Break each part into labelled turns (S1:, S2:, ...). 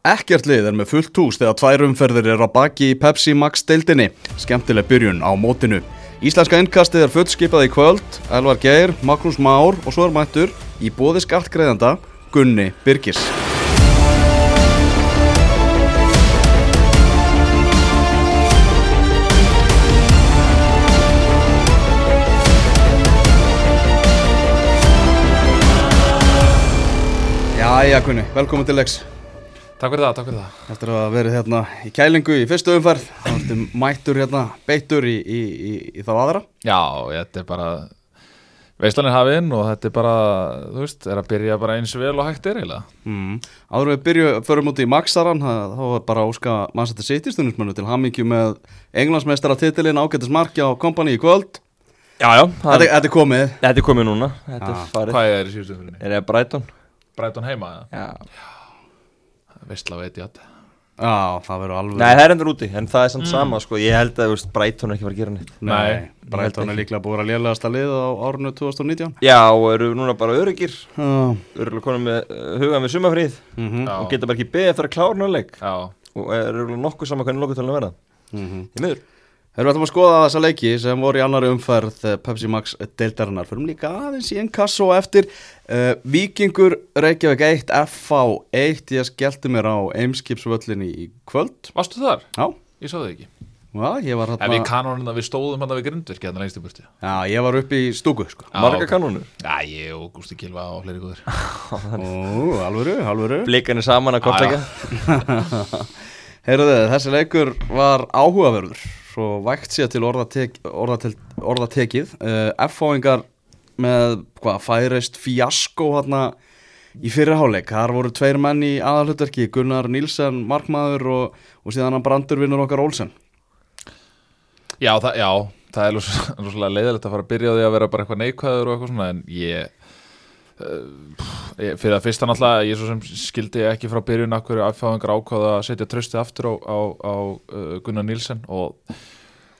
S1: Ekkert lið er með fullt hús þegar tvær umferðir er á baki í Pepsi Max deildinni. Skemmtileg byrjun á mótinu. Íslenska innkastið er fullskipað í kvöld, Elvar Geir, Magnús Már og svo er mættur í bóði skattgreðanda Gunni Birgis. Jæja Gunni, velkomin til Lex.
S2: Takk fyrir það, takk fyrir það.
S1: Eftir að verið hérna í kælingu í fyrstu umferð, þá ertu mættur hérna beittur í, í, í, í þá aðra.
S2: Já, þetta er bara, veislanir hafinn og þetta er bara, þú veist, er að byrja bara eins vel og hægt er eiginlega.
S1: Mm. Áður við byrju, förum út í Maxaran, þá var bara óska mannsætti sittistunnismennu til hamingju með englandsmeistara titilinn ágættis marki á kompani í kvöld.
S3: Já, já, það
S1: Þetta,
S3: er,
S1: þetta er komið.
S3: þetta er komið núna Þetta
S1: Já.
S3: er farið
S2: Hvað er í síðustu umfyrinni?
S3: Er það Brighton?
S2: Brighton heima, eða?
S3: Já
S2: Veistla ég að.
S1: Já, það verður alveg.
S3: Nei, það er endur úti, en það er samt sama, sko Ég held að, Brighton er ekki fara að gera neitt
S1: Nei,
S2: Nei,
S1: Brighton er líklega búið að lélegasta lið á árinu 2019.
S3: Já, og eru núna bara öryggir
S1: Já.
S3: Örugglega konum með uh, huga með sumafríð
S1: Mhm.
S2: Já.
S3: Og geta bara ekki beðið eftir að klára náleik
S2: Já,
S3: Og er örugglega nokkuð sama hvernig lokutalinn verða
S1: Mhm.
S3: Í miður
S1: við ætlum að skoða þessa leiki sem voru í annari umferð eh, Pepsi Max deildarinnar fyrir líka aðeins í ennkassa og eftir uh, Víkingur Reykjavík 1 FH 1 ég skellti mér á Eimskipsvöllinni í kvöld
S2: varstu þar?
S1: Já,
S2: Ég sá það ekki.
S1: já ég var
S2: En við
S1: hérna
S2: kanonum að við stóðum hann við grindvirki hann lengst í burti.
S1: Já, ég var upp í stúku sko
S2: Já,
S3: Marga
S2: ok.
S3: kanónur
S2: Já, ég og Gústi Kilva og fleiri góður.
S1: Ó, alvöru, alvöru
S3: Blikarnir saman að kortleika
S1: Heyrðu þessi leikur var áhugaverður Svo vægt sér til orðatek, orðatel, orðatekið uh, F-fáingar með hvað færist fjasko hérna í fyrirháleik Þar voru tveir menn í aðalhutverki Gunnar Nílsen, markmaður og, og síðan hann brandurvinnur okkar Olsen.
S2: Já, það, já, það er lús- rosalega leiðilegt að fara að byrja á því að vera bara eitthvað neikvæður og eitthvað svona en ég, ég fyrir að fyrsta náttúrulega ég svo sem skildi ekki frá byrjun af hverju aðfáðingar ákvaða að setja tröstið aftur á, á, á uh, Gunnar Nílsen og,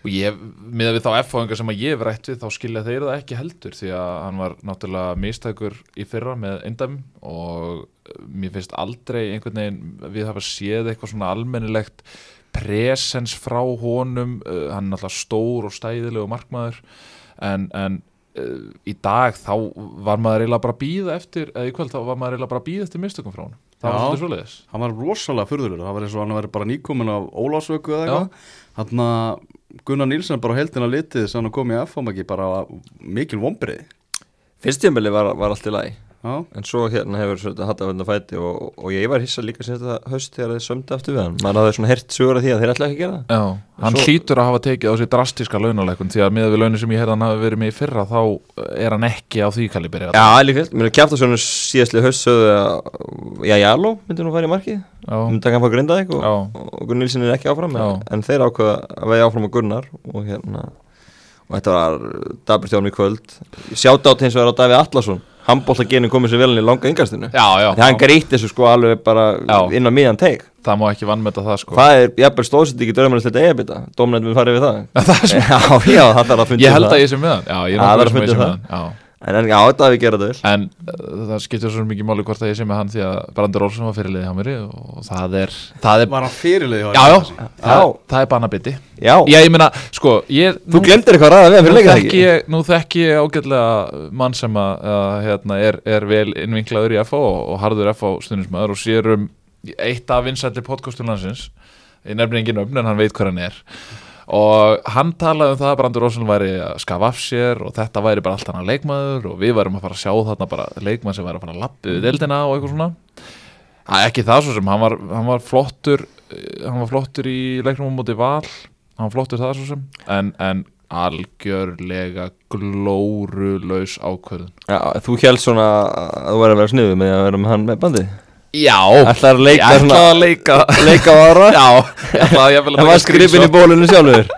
S2: og ég, miða við þá F-fáðingar sem að ég hef rætt við þá skilja þeir það ekki heldur því að hann var náttúrulega mistækur í fyrra með eindæm og uh, mér finnst aldrei einhvern veginn við hafa séð eitthvað svona almennilegt presens frá honum. Uh, hann er náttúrulega stór og stæðilegu markmaður en, en uh, í dag þá var maður eiginlega bara að býða eftir eða í kvöld þá var maður eiginlega bara að býða eftir mistökum frá honum. Það var
S1: Já.
S2: svolítið svoleiðis.
S1: Hann var rosalega furðurur, það var eins og hann væri bara nýkomin af Ólásvöku eða eitthvað. Að Gunnar Nílsen bara á heldina litið sem hann kom í F-fámaki bara mikil vombriði
S3: Fyrst tímabili var, var allt í lagi
S1: Já,
S3: En svo hérna hefur þetta hatt að venda fæti og, og ég var hissa líka sinns þetta höst þegar þið sömdu aftur við hann. Maður hafði svona hert sugur af því að þeir ætla ekki að gera það.
S2: Já, hann
S3: Svo-
S2: hlýtur að hafa tekið á sig drastíska launalækun því að með við launin sem ég heyrði hann hafi verið með í fyrra þá er hann ekki á því kaliberi
S3: Já, líka, mér er kæft að svona síðastli höst sögðu að Já, Jaló myndi nú fara í markið.
S2: Já,
S3: myndi taka hann fá Grindavík og, og Gunnar Nilsson er ekki áfram en, en þeir ákveða að vega áfram handbóltagenin komið sér vel inn í langa yngastinu
S2: já,
S3: því hann grýtti þessu sko alveg bara
S2: Já.
S3: inn á miðan teik
S2: það má ekki vannmeta það sko.
S3: Það er jafnvel stóðsett ekki dörmannist þetta eigabita dómnefn við farið við það.
S2: Það
S3: já, já, það þarf að fundið
S2: Ég held að ég sé með hann. Já, ég er
S3: það
S2: sem
S3: að fundið
S2: Já
S3: en, en já, þetta hafi gerað það vel?
S2: En uh, það skiptir svo mikið máli hvort að ég sé með hann því að Brandur Olsson var fyrirliði hjá mér og það er, það er
S1: var hann fyrirlið
S2: Já, já, það, það er banabiti.
S3: Já,
S2: Já, ég meina, sko, ég
S3: þú glemdir eitthvað að ræða við hann
S2: nú
S3: fyrir leika það
S2: þekki
S3: ekki?
S2: ég, nú þekki ég ágætlega mann sem að, að hérna, er, er vel innvinklaður í FO og, og harður FO stundismæður og sér um eitt af vinsætli podcastum landsins. Ég nefnir engin öfn en hann veit hver hann er og hann talaði um það að Brandur Rósson væri að skafa af sér og þetta væri bara allt annað leikmaður og við værum að fara að sjá þarna bara leikmann sem væri að fara að lappi við deildina og eitthvað svona. Æ, ekki það svo sem, hann var, hann var flottur eh, hann var flottur í leiknum á móti val hann var flottur það svo sem en, en algjörlega glórulaus ákvörðun.
S3: Já, þú held svona að þú væri að vera sniðu með að vera með hann með bandi
S2: Já,
S3: ætlaði að leika
S2: ætlaði að leika.
S3: leika ára
S2: Já, ég ætlaði að
S3: það var skrifin í bólunum sjálfur.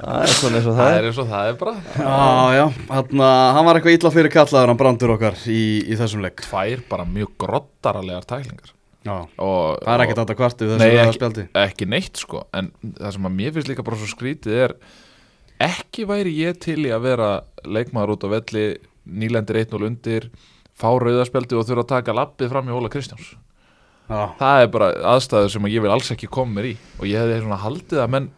S3: Það er svona eins og það
S2: Það
S3: er.
S2: er eins og það er bara.
S1: Já, já, hann, hann var eitthvað illa fyrir kallaður hann brandur okkar í, í þessum leik.
S2: Tvær bara mjög grottaralega tæklingar.
S1: Já,
S2: og,
S1: það er ekkert að þetta kvartu
S2: Nei, ekki, ekki neitt sko. En það sem að mér finnst líka bara svo skrítið er Ekki væri ég til í að vera leikmaður út á velli Nýlendir 1-0 undir Fá rauðaspjaldi og þurfa að taka lappið fram í Óla Kristjáns
S1: Já,
S2: það er bara aðstæður sem ég vil alls ekki koma mér í. Og ég hefði svona haldið að menn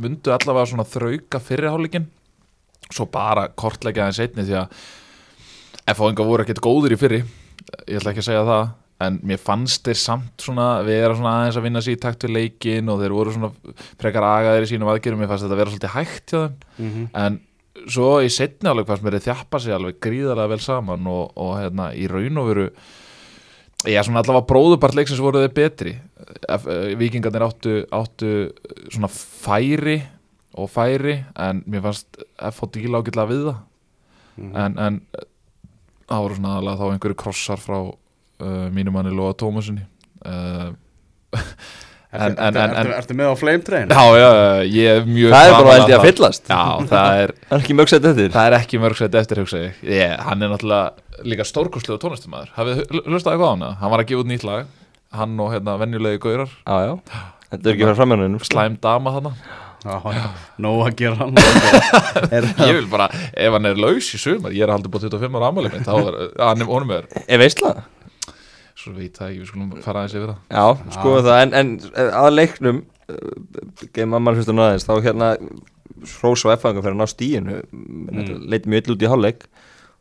S2: mundu allavega svona þrauka fyrirháleikin svo bara kortleggja aðeins einni því að F.O.inga voru ekkert góður í fyrri. Ég ætla ekki að segja það en mér fannst þeir samt svona vera svona aðeins að vinna sér í takt við leikin og þeir voru svona frekar agaðir í sínum aðgerðum. Mér fannst þetta vera svolítið hægt hjá þeim.
S1: Mhm,
S2: en svo í setni alveg fannst mér þeir þjappa sig alveg gríðarlega vel saman og, og hérna í raun og veru Já, svona allavega bróðubart leiksins voru þeir betri. Eh, Víkingarnir áttu, áttu svona færi og færi en mér fannst F á díla ágætlega við það
S1: mhm.
S2: en, en eh, það voru svona alveg þá einhverju krossar frá uh, mínum manni Lóa Tómasinni uh, en, en, en,
S1: Ertu,
S2: en
S1: ertu með á flame train?
S2: Já, já, ég er mjög
S3: Það er bara held ég að fyllast.
S2: Já, það er,
S3: Það er ekki mjög sett eftir.
S2: Það er ekki mörg sætt eftir hugsa ég. Yeah, Hann er náttúrulega líka stórkostlegu tónlistumæður Hafið þið hlustaði eitthvað á hana? Hann var að gefa út nýtt lag. Hann og hérna venjulegi gaurar.
S3: Já, já. Þetta er ekki frá framjörnunum
S2: Slæm dama þarna.
S1: Já, nóg að gera hann er,
S2: Ég vil bara, ef hann er laus í sumar Ég er haldið búið 25 ára ammæli mitt Þá er, hann er honum er
S3: Er veistla?
S2: Svo veit það ekki, við skulum fara aðeins yfir það
S3: Já, skoðum það En, en eh, að leiknum Geim mamman hlustum aðeins Þá hérna Hrós og F-fanga fyrir að ná stíinu mm. Leiti mjög illa út í hálfleik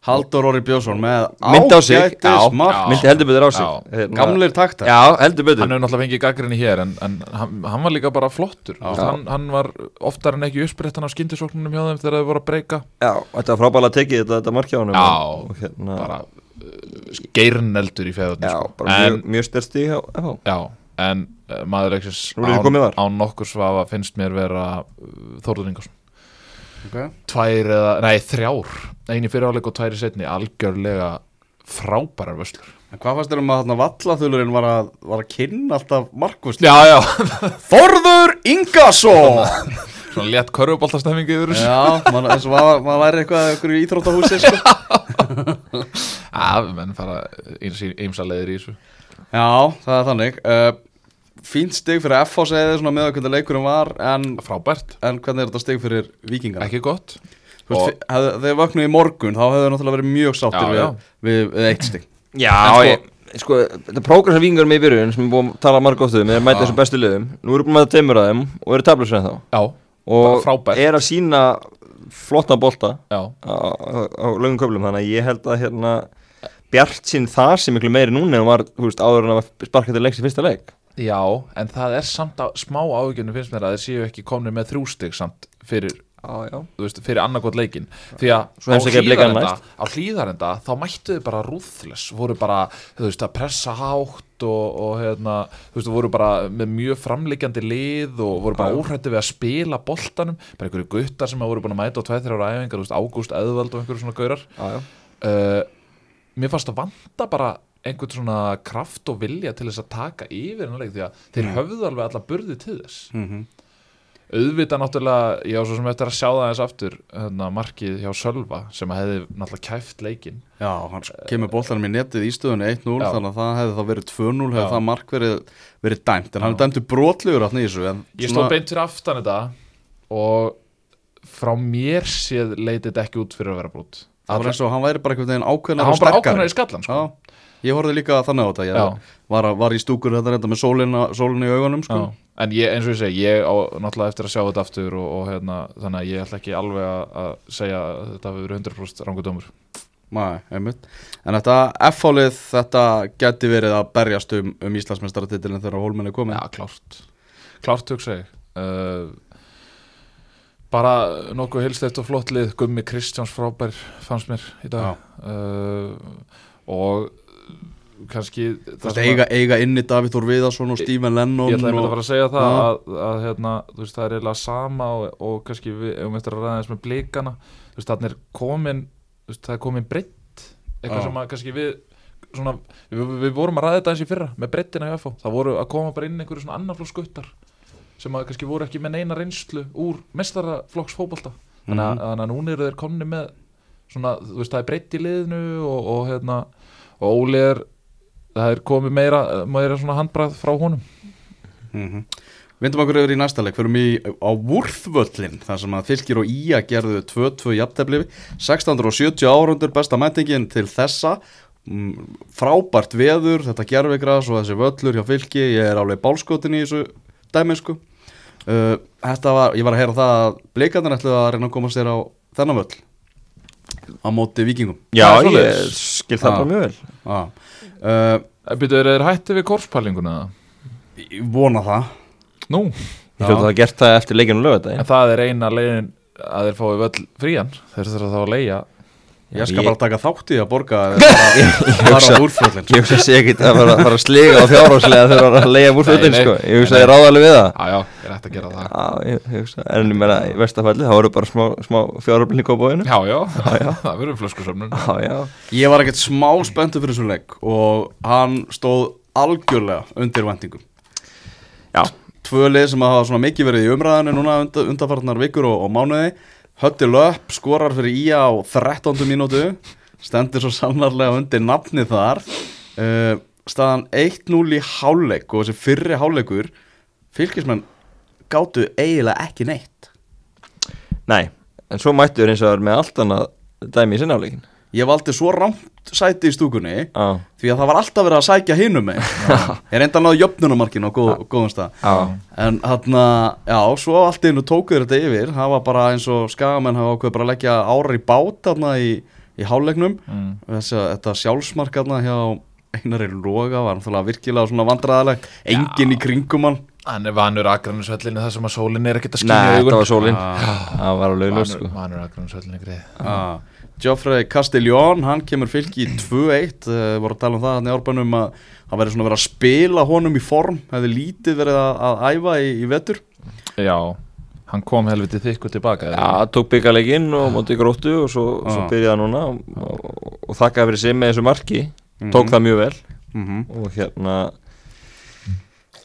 S1: Haldur Orri Björnsson með
S3: á já.
S1: mark.
S2: Já.
S3: Myndi heldur betur á sig
S2: Já.
S3: Hérna-
S1: Gamlir taktar
S3: Já, heldur betur
S2: Hann hefur náttúrulega fengið gaggrinni hér En, en hann, hann var líka bara flottur
S1: Já.
S2: Hann, hann var oftar en ekki uppsprettan af skyndisóknunum hjá þeim Þegar þeir voru að breyka
S3: Já, þetta var frábæðlega tekið þetta, þetta markja honum
S2: Já,
S3: og hérna,
S2: Bara geirneldur í feðunni
S3: Já,
S2: sko.
S3: bara
S2: en,
S3: mjög, mjög styrsti hjá FH
S2: Já, en uh, maður
S3: komið þar.
S2: án nokkur svafa finnst mér vera uh, Þórður Ingarsson
S1: okay.
S2: Tvær eða, nei þrjár. Einu fyriráleik og tvær í setni Algjörlega frábærar vöslur.
S1: En hvað fannst þér um að þarna vallaþulurinn var að, var að kynna alltaf markvist
S2: Já, já,
S1: Þorður Ingarsson
S2: svona létt körfuboltastemmingi yfir þessu.
S1: Já, man, eins og maður mað væri eitthvað eitthvað í íþróttahúsi sko.
S2: Já, menn fara eins að leiðir í þessu.
S1: Já, það er þannig. Uh, Fínt stig fyrir FH segði svona með að hvernig leikurinn var en,
S2: Frábært,
S1: en hvernig er þetta stig fyrir vikingar?
S2: ekki gott.
S1: Þú veist, þegar vöknuð í morgun þá hefur náttúrulega verið mjög sáttir
S2: Já,
S1: við,
S2: já.
S1: við, við eitt stig.
S3: Já,
S2: sko-
S3: ég, sko, þetta prógressa vingar með í byrjun sem við búum að tala marg ofta um er að mæta þessum bestu liðum. Nú erum við með það teimur að þeim og eru tablusur en þá
S2: Já,
S3: og er að sína flottan bolta á, á, lögum köflum. Þannig að ég held að hérna Bjart sín það sem miklu meiri núna en hún var, veist, áður en að sparka til leiks í fyrsta leik.
S2: Já En það er samt á, smá áhuginu finnst mér að þeir séu ekki komni með þrjústig samt fyrir,
S3: Já, já.
S2: Þú veist, fyrir annarkot leikin Því að
S3: Blikana
S2: hlíðarenda á hlýðarenda þá mættu þau bara rúðles voru bara, þú veist, að pressa hátt og, og hérna, þú veist, voru bara með mjög framliggjandi lið og voru bara óhrætti við að spila boltanum. Bara einhverju guttar sem að voru búin að mæta á 2-3 ára æfingar, þú veist, Ágúst, Eðvald og einhverju svona gaurar.
S3: Já,
S2: uh, mér fannst að vanta bara einhvern svona kraft og vilja til þess að taka yfir hennar leik því að þeir
S1: Mm.
S2: höfðu alveg alla burði til þess.
S1: Mm -hmm.
S2: Auðvitað náttúrulega, ég á svo sem eftir að sjá það eins aftur, hérna, markið hjá Sölva sem hefði náttúrulega kæft leikin
S1: Já, hann sk- kemur boltanum í netið í stöðunni 1-0
S2: Já.
S1: þannig að það hefði þá verið 2-0 hefði
S2: Já.
S1: það mark verið, verið dæmt en hann
S2: Já.
S1: er dæmtur brotlegur átni í þessu
S2: ég stóð beint fyrir aftan þetta og frá mér séð leitið ekki út fyrir að vera brot
S1: það var eins og hann væri bara einhvern veginn ákveðnar
S2: hann var bara ákvæmlega í skallan sko.
S1: Ég horfði líka þannig á þetta var, var í stúkur þetta reynda með sólina, sólina í augunum sko.
S2: En ég, eins og ég segi, ég á náttúrulega eftir að sjá þetta aftur og, og hérna, þannig að ég ætla ekki alveg að, segja að þetta verið 100% rangudómur
S1: Nei, einmitt. En þetta F-fálið, þetta geti verið að berjast um, um Íslandsmeistaratitilin þegar Hólmenn er komin
S2: Já, klárt. Klárt hugsa ég. Uh, Bara nokkuð heilstætt og flott lið. Gummi Kristjáns frábær fannst mér í dag. Uh, og kannski
S1: veist,
S2: að-
S1: eiga, eiga inni Davíð Þór Viðarsson og Stephen Lennon
S2: Ég ætlaði að fara að segja það
S1: Já.
S2: að, að hérna, veist, það er eiginlega sama og, og kannski við hefum eftir að ræða þess með veist, þannig er komin það er komin breytt eitthvað sem að kannski við svona, við, við, vorum að ræða þetta eins í fyrra með breyttina í FH, það voru að koma bara inn einhverju svona annarflokksguttar sem að kannski voru ekki með neina reynslu úr mestaraflokks fótbolta þannig, að,
S1: Mhm.
S2: þannig að núna eru þeir komni með svona, þú veist, það er breytt í liðinu og, og hérna, og Óli er það er komið meira, meira svona handbrað frá honum.
S1: Mm Vindum okkur yfir í næsta leik, förum í á Vúrþvöllin, þar sem að Fylkir og Ía gerðu 2-2 jafntefli, 1670 árundur besta mætingin til þessa. Mm, frábært veður, þetta gerfigras og þessi völlur hjá fylki, ég er alveg bálskotin í þessu dæmi sko. Uh, Þetta var, ég var að heyra það að bleikarnir ætluðu að reyna að koma sér á þennan völl. Á móti vikingum
S3: Já, ég skil það bara mjög vel.
S1: Já, uh,
S2: Býtu, er þeir hætti við korspælinguna?
S1: ég vona það.
S2: Nú,
S3: Ég hljóta að hafa gert það eftir leikinu lögadaginn
S2: en það er eina leiðin að þeir fái völl frían. Þeir þurfa þá að leia
S1: Ég skal
S3: Ég-
S1: bara taka þátt í að borga Það var á úrflöllin
S3: Ég hugsa að sé ekkit að fara, að sliga á fjárháslega þegar hann er að leiða
S2: Nei, nei.
S3: sko. Ég hugsa að ég ráða alveg við það.
S2: Já, já, ég hægt að gera það.
S3: Já, ég, ég hugsa En ég meina, í vestafalli, þá voru bara smá, smá fjárháslega í kópáinu
S2: Já, já,
S3: Já,
S2: það verður flöskusöfnun.
S1: Ég var ekkert smá spenntur fyrir þessu leik og hann stóð algjörlega undir vendingum
S3: Já,
S1: Tvö lið sem hafa svona mikið verið í umræðinu núna undan, Hötti Löpp skorar fyrir Ía á 13. mínútu. Stendur svo sannarlega undir nafni þar. Uh, staðan 1-0 í háleik og þessi fyrri háleikur fylgismenn gátu eiginlega ekki neitt.
S3: Nei En svo mættu þér eins og með allt annað dæmi í sinnáleikin
S1: Ég valdi svo rámt sæti í stúkunni
S3: Já,
S1: því að það var alltaf verið að sækja hinum með ég reynda að náða jöfnunumarkinu á góð, góðum stað.
S3: Já.
S1: En hann já, svo allt í hennu tókuður þetta yfir. Það var bara eins og skagamenn hafa ákveð bara að leggja árar í bát þarna í, í háleiknum
S2: mm.
S1: Þessi, þetta sjálfsmark þarna hjá Einari Loga var náttúrulega virkilega svona vandræðaleg. Enginn í kringum hann.
S2: Hann er vanur aðgrannisvöllinu þar sem að sólinn er ekkert að
S3: Nei,
S2: skilja
S3: þetta var sólinn
S1: Ah.
S3: Það var alveg
S1: ah. Geoffrey Castellón, hann kemur fylki í 2-1, uh, voru að tala um það hann í árbænum að það væri svona verið að spila honum í form, hefði lítið verið að, að æfa í, í vetur.
S2: Já, hann kom helviti þykku tilbaka
S3: Já, tók byggaleginn og móti gróttu og svo, svo
S1: Já.
S3: byrjaði hann núna og, og, og þakkaði fyrir sig með þessu marki. Tók
S1: Mhm.
S3: það mjög vel.
S1: Mm
S3: og hérna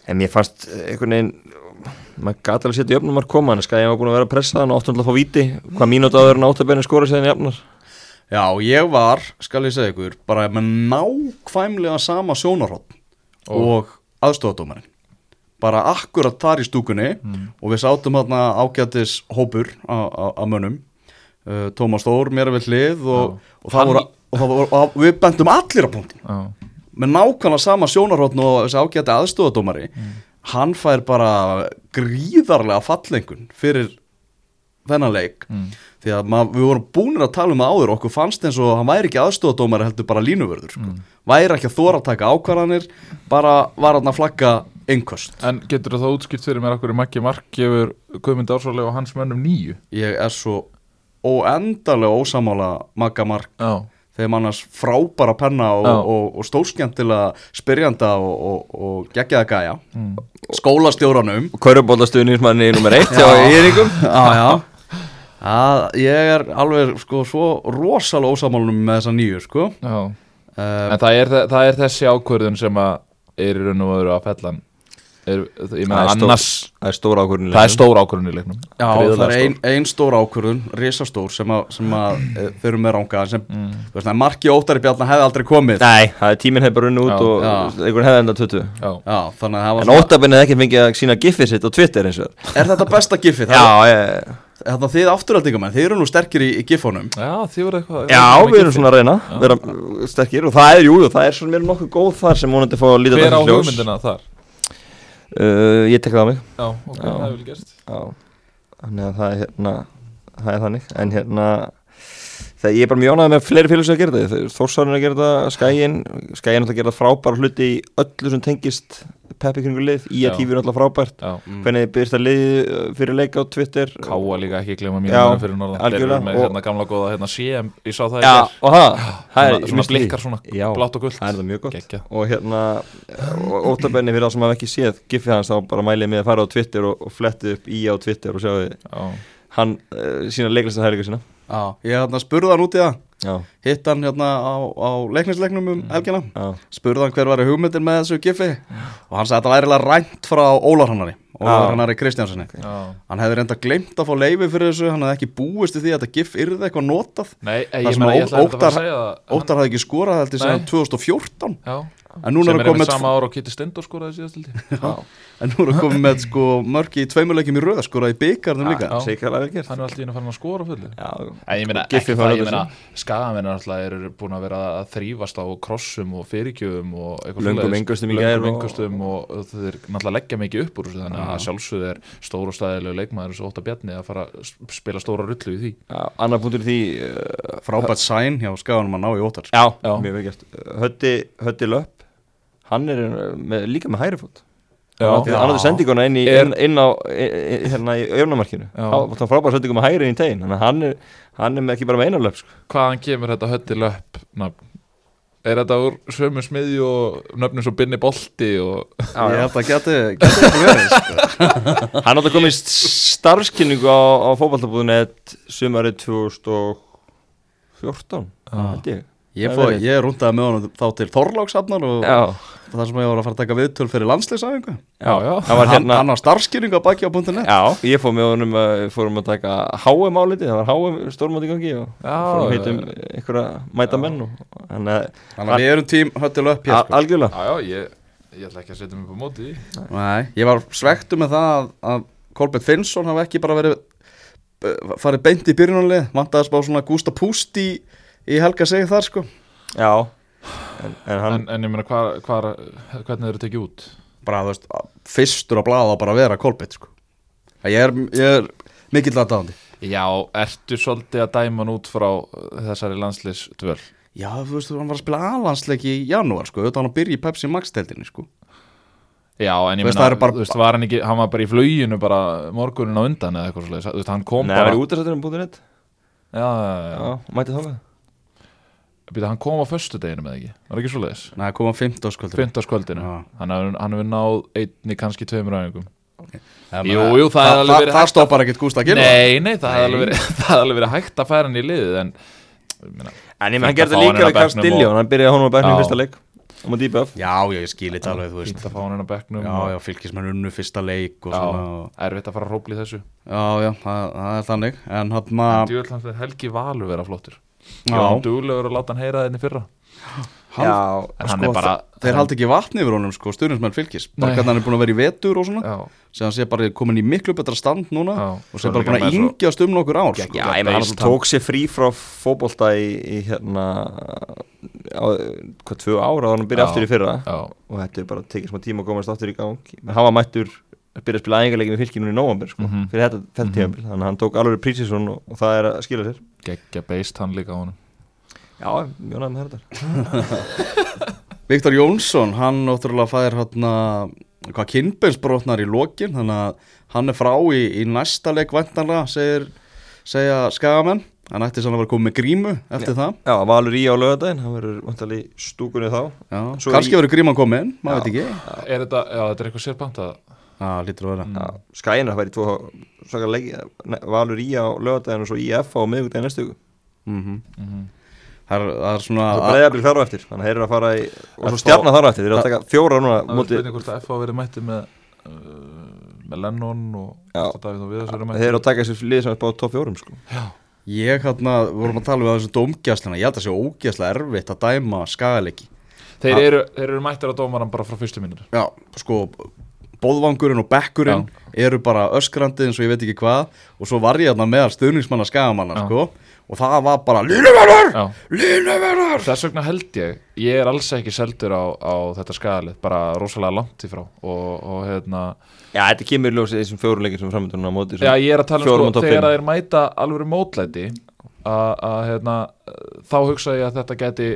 S3: en mér fannst einhvern veginn maður gæti alveg setja jöfnumar koma en skæði var búin að vera að pressa hann og áttum að fá víti. Hvað mínúti áður en áttabenni skora séðan jafnar
S1: Já, ég var, skal ég segja ykkur, bara með nákvæmlega sama sjónarhótt og aðstofadómarinn. Bara akkurat þar í stúkunni og við sátum hérna ágætis hópur að mönnum. Uh, Tómas Þór mér við hlið og, og, það voru, og, það voru, og við bendum allir á punktin.
S2: Já,
S1: Með nákvæmlega sama sjónarhótt og þessi ágæti aðstofadómari, hann fær bara gríðarlega fallengun fyrir þennan leik
S2: mm.
S1: Því að mað, við vorum búinir að tala um það áður og okkur fannst eins og hann væri ekki aðstofadómari heldur bara línuvörður sko. væri ekki að þóra að taka ákvarðanir bara var hann að flagga einhverst
S2: En getur það útskipt fyrir mér akkur í Maggi Mark gefur Guðmund Ársólega og hans mönnum nýju
S1: ég er svo óendalega ósamála Magga Mark.
S2: Já,
S1: þegar mannars frábæra penna og, og, og stórskjöntilega spyrjanda og, og, og geggjaða gæja.
S2: Mm.
S1: skólastjóranum.
S3: Kaurubóllastuðnismanni nummer eitt hjá
S1: Já.
S3: Íringum
S1: já, já. Að, ég er alveg sko, svo rosalega ósamálunum með þessa nýju sko.
S2: já.
S1: uh,
S2: En það er, það er þessi ákvörðun sem að er í raun og öðru að fellan er, Ég meina
S3: Það er stór-
S2: annars
S3: það er stóra ákvörðin
S2: Það er stór ákvörðun í leiknum
S1: Já, það
S2: Gríðarlega
S1: er ein,
S2: stór.
S1: ein stór ákvörðun, risastór sem að, sem að e, þeir eru með ranga sem,
S2: Mm.
S1: þú veist, að marki óttari bjarnar hefði aldrei komið
S3: nei, það er tíminn hefur bara runni út
S2: Já.
S3: og einhvern hefði enda 20
S2: Já,
S1: Já, þannig að það var
S3: en óttabenni hefði ekki fengið að sína giffið sitt á Twitter eins og það
S1: Er þetta besta gifið?
S3: já, ég,
S1: Þetta þið afturhaldingamenn, þið eru nú sterkir í, í gifunum
S2: já þið voru eitthvað
S3: já, við erum svona að reyna vera uh, sterkir og það er, jú, jú, það er svona mér nokkuð góð þar sem vonandi fá að líta
S2: Hver á
S3: dagsins ljós.
S2: hugmyndina þar?
S3: uh, ég tek það á mig
S2: Já, ok,
S3: Já.
S2: það er vel gert
S3: Já, þannig að það er hérna það er þannig, en hérna það ég er bara mjög ánægð með fleiri félags að gera þetta. Þórsarinn að gera þetta, Skæin Skæin að gera frábæra hluti í öllu sem tengist Peppi kringu lið, í að tífi er alltaf frábært.
S2: Já,
S3: hvernig byrst að lið uh, fyrir leik á Twitter?
S2: Káa líka ekki glema
S3: Já,
S2: mínum fyrir norðan. Þeir
S3: algjörlega,
S2: eru með
S3: og-
S2: hérna gamla góða hérna CM Ég sá það
S3: er
S2: Svona, svona
S3: því.
S2: blikkar svona
S3: Já,
S2: blátt og gult.
S3: það er það mjög gott.
S2: Gekkja
S3: og hérna, óttabenni fyrir það sem hafa ekki séð giffið hans, þá bara mælið með að fara á Twitter og, og flettið upp í á Twitter og sjáu
S2: Já,
S3: hann uh, sína leiklistar hæringu sína
S1: Já, ég hérna spurði hann út í það. Hitt hann hérna á, á leiknisleiknum um helgina.
S3: Já,
S1: Spurði hann hver var hugmyndin með þessu gifi Og hann sagði að þetta væri rænt frá Ólar Hannari. Ólar Hannari Kristjánssoni
S2: já
S1: Hann hefði reynda glemt að fá leifi fyrir þessu. Hann hefði ekki búist í því að þetta gif yrði eitthvað notað.
S2: Nei,
S1: Það
S2: ég
S1: sem að Óttar-
S2: segja það
S1: Óttar hafði ekki skorað
S2: Nei.
S1: sem 2014
S2: Já, sem
S1: er
S2: er einmitt
S1: með
S2: sama ára og Kitty Stendur skoraði síðast held ég.
S3: Já,
S1: En nú er að koma með sko mörki í tveimuleikjum í röða skora í byggarnum líka.
S3: gert.
S2: Hann er alltaf inn að fara að skora fullu.
S3: Já,
S2: En ég meina, meina skagamenn alltaf eru búin að vera að þrýfast á krossum og fyrirgjöfum og eitthvað
S3: Löngum
S2: Löngum
S3: og-
S2: og, og þeir náttúrulega leggja mikið upp úr þessu þannig að sjálfsögðu er stór og stæðilegu leikmaður svo ótt að bjarni að fara að sp- spila stóra rullu í því.
S3: Annar punktur í því uh,
S1: Frábært sæn hjá skaganum að ná í óttar.
S3: Hötti Löpp Hann er uh, með, líka með hæri fót
S2: Já.
S3: Hann hafði sendinguna inn, í,
S2: Er-
S3: inn, inn á inn, hérna í öfnamarkinu
S2: Já.
S3: Það var frábæra sendingu með hæri inn í tegin hann er, hann er ekki bara með einar löp sko.
S2: Hvaðan kemur þetta hötti löpp nafn? Er þetta úr sömu smiðju og nöfnum svo binni bolti og
S1: Ég held að geti, geti verið sko.
S3: Hann átti að koma í starfskynningu á, á fótballtabúðunet sumarið 2014 held ég
S1: Ég, fó, ég rundaði með honum þá til Þorlákshafnar og
S3: Já,
S1: það sem ég var að fara að taka viðtöl fyrir landsleisæfingu
S2: Já, já.
S3: Það var
S1: hann,
S3: hérna
S1: hann á starfskýringu að baki á .net.
S3: Já, ég fór með honum að fórum að taka HM áliti, það var HM stórmáti gangi og
S2: Já,
S3: fórum heitum einhverja mæta menn og hann er
S1: Þannig að við erum tím höttil upp hér sko.
S3: algjörlega.
S2: Já, já, ég, ég ætla ekki að setja mig upp á móti
S1: Nei, ég var svektu með það að, að Kolbett Finnsson hafi ekki bara verið uh, farið beint í byrjunarlið. Vantaði að spá svona Gústa Púst í, Helga segi þar sko.
S3: Já, en, en hann
S2: En, en ég meina, hvar, hvar, hvernig eru tekið út?
S1: bara þú veist, fyrstur á blaða bara að vera Kolbett sko. Ég er, ég er mikill aðdáðandi
S2: Já, ertu svolítið að dæma hann út frá uh, þessari landslis dvöl?
S1: Já, þú veist, hann var að spila alansleik í janúar sko, auðvitað hann að byrja í Pepsi Max-teldinni sko.
S2: Já, en ég meina,
S1: það
S2: þú veist, var hann ekki, hann var bara í fluginu bara morgunin á undan eða eitthvað svolítið, þú veist, hann kom
S3: Nei, það
S2: bara
S3: var í útastættunum búið neitt
S2: Já, já, já,
S3: Já, mæti þá
S2: Býta, hann kom á föstudeginu með ekki, var ekki svolítið
S1: Nei, kom á 15 skvöldur
S2: Fyndaskvöldinu,
S1: Já.
S2: hann hefur hann náð einni kannski tveimur æfingum.
S1: Ja,
S2: Jú,
S1: menn,
S2: jú, það hefði alveg
S1: það,
S2: verið
S1: það
S2: hægt
S1: stoppar ekkert Gústa að gera
S2: Nei, nei, það hefði alveg verið, það hægt að færa hann í liðið en ég
S3: hann
S2: að
S3: gerði það
S2: hann
S3: líka
S2: á
S3: við Karl Stilljón Hann byrjaði honum að bæknum fyrsta leik á
S1: Já, já, ég skilir þetta alveg, þú veist.
S2: fínt að fá hann á bekknum
S1: Já, já, fylgismenn unnu fyrsta leik og
S2: Já,
S1: svona
S2: erfitt að fara að rópli þessu.
S1: Já, já, það, það er þannig En hann maður
S2: er Helgi Valur vera flottur
S1: Já.
S2: Já, hann duglegur að láta hann heyra þenni fyrra.
S1: Hann,
S3: Já,
S2: En hann
S1: sko,
S2: er bara
S1: Þeir haldi ekki vatni yfir honum, sko, stundismenn fylgis Bara hvernig hann er búin að vera í vetur og svona.
S2: Já,
S1: sem hann sé bara komin í miklu betra stand núna
S2: Já.
S1: og sem bara búin að yngjast um nokkur ár sko.
S3: Já, ég með hann tók sér frí frá fótbolta í, í hérna á, hvað, tvö ára og hann byrja
S2: Já.
S3: aftur í fyrra.
S2: Já,
S3: og þetta er bara tekið smá tíma að komast aftur í gang. Menn hann var mættur að byrja að spila æfingarleiki með fylkinu í nóvambir sko,
S2: Mhm.
S3: fyrir þetta, þetta
S2: Mhm.
S3: tímabil. Þannig að hann tók alveg prísisson og, og það er að skila sér.
S2: Geggja beist hann líka á honum.
S3: Já, mjónaði með þetta
S1: Viktor Jónsson, hann náttúrulega fær hérna, hvað kynbeinsbrotnar í lokin, þannig að hann er frá í, í næsta leik væntanlega, segir, segja skagamenn. Hann ætti sann að vera komið með grímu eftir það.
S3: Já, Valur í á lögadaginn, hann verður vantalí í stúkunni þá.
S1: Já,
S3: Svo
S1: kannski
S3: í-
S1: verður gríman komin, maður
S3: Já.
S1: veit ekki.
S2: Er þetta, já, þetta er eitthvað sérbant að
S1: Já, lítur að vera
S2: Mm.
S3: Já, Skæin að færi tvo svaka leiki Valur í á lögadaginn og svo IF á miðvikudaginn næstu viku.
S1: mm
S2: Mhm.
S1: það, er, það er svona
S3: og breiðablið þar á eftir þannig að þeir eru að fara í og svo stjarnar þar á eftir, þeir eru að taka fjóra núna
S2: Það er
S3: móti,
S2: spurning hvort að F á verið mætti með uh, með Lennon og. Davíð og Viðars verið
S3: þeir
S2: mætti
S3: eru að taka þessi lið sem er báð top fjórum sko.
S1: Ég hérna, vorum að tala um þessu dómgjæslina Ég held að það sé ógjæslega Já, Bóðvangurinn og bekkurinn eru bara öskrandi eins og ég veit ekki hvað og svo var ég hérna meðal stuðningsmanna skagamanna
S2: Já.
S1: sko, og það var bara Línuverðar!
S2: Já,
S1: Línuverðar!
S2: þess vegna held ég Ég er alls ekki seldur á, á þetta skagalið bara rosalega langt í frá og, og hérna
S3: Já, þetta kemur í ljósi þessum fjórum leikir sem er framöndan á móti
S2: Já, ég er að tala um sko, þegar þeir mæta alveg mótlæti að að, hérna, þá hugsa ég að þetta geti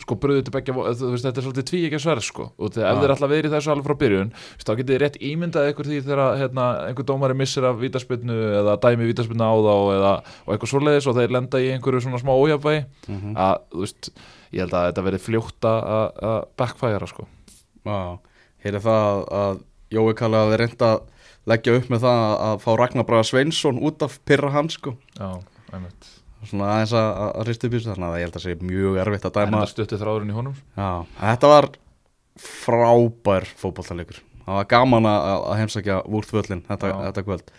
S2: sko bröðið til begja, veist, þetta er svolítið tví ekki að sverð sko, og þegar
S1: Já.
S2: þeir alltaf verið þessu alveg frá byrjun, veist, þá getið þið rétt ímyndað ykkur því þegar hérna, einhver dómari missir af vítaspinnu eða dæmi vítaspinnu á þá eða, og eitthvað svoleiðis og þeir lenda í einhverju svona smá ójafvægi
S1: Mhm.
S2: að, þú veist, ég held að þetta verið fljótt að að backfire sko
S1: Já, er það að Jói Kalli hafi reynd að leggja upp með það að fá Ragnar Braga Sveinsson út af pyrra hans sko
S2: Já, einmitt
S1: svona aðeins að, að ristu upp í þessu þannig að ég held að það sé mjög erfitt að dæma
S2: þetta stutti þráðurinn í honum?
S1: Já, þetta var frábær fótballtalegur það var gaman að, að heimsækja vúrtvöllin þetta,
S2: Já.
S1: þetta kvöld.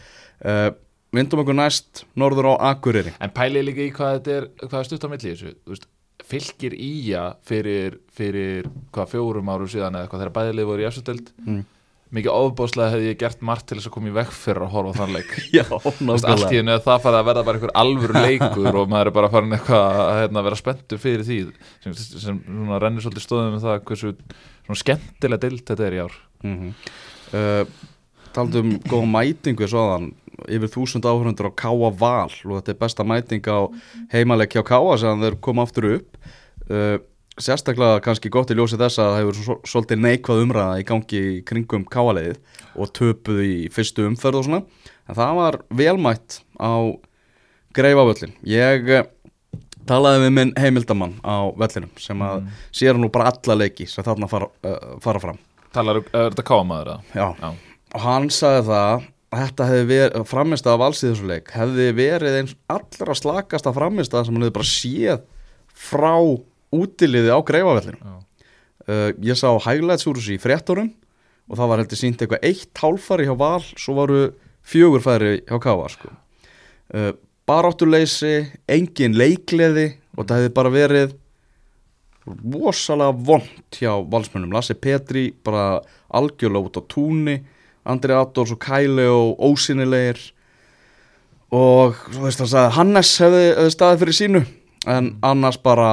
S1: Uh, Vindum okkur næst norður á Akureyri.
S2: En pælið líka í hvað þetta er, hvað er stutt á milli þessu? Þú veist, fylgir íja fyrir, fyrir hvað fjórum árum síðan eða eitthvað þegar bæðilið voru í efstudeld
S1: Mm.
S2: Mikið ofbáslega hefði ég gert margt til þess að koma í vekk fyrir að horfa á þann leik.
S1: Já,
S2: allt í hennu að það farið að verða bara einhver alvöru leikur og maður er bara farin eitthvað að hérna, vera spenntur fyrir því sem, sem svona, rennir svolítið stóðum með það hversu svona skemmtilega dild þetta er í ár.
S1: Mm -hmm. uh, Taldum góða mætingu svoðan yfir þúsund áhörundur á Káa Val og þetta er besta mæting á heimaleg hjá Káa sem þeir koma aftur upp. Uh, sérstaklega kannski gott í ljósi þess að það hefur svo, svolítið neikvað umræða í gangi kringum Káa-leiðið og töpuð í fyrstu umferð og svona. En það var velmætt á greifavöllin ég eh, talaði við minn heimildamann á vellinum sem að sér nú bara alla leiki sem þarna fara, uh, fara fram.
S2: Talar, er þetta káamaður eða?
S1: Já,
S2: Já.
S1: og hann sagði það að þetta hefði verið, framist alls í þessu leik hefði verið eins allra slakasta framist sem hann hefði bara séð frá útiliði á greifavellinu uh, ég sá highlights úr þessu í fréttorum og það var heldur sínt eitthvað eitt hálfari hjá val svo varu fjögur færi hjá Káa sko. uh, baráttuleysi engin leikleði og það hefði bara verið rosalega vond hjá valsmönnum. Lassi Petri bara algjörlega út á túni Andri Adolfs og Kæli og ósynilegir og þú veist hann sagði Hannes hefði, hefði staðið fyrir sínu en annars bara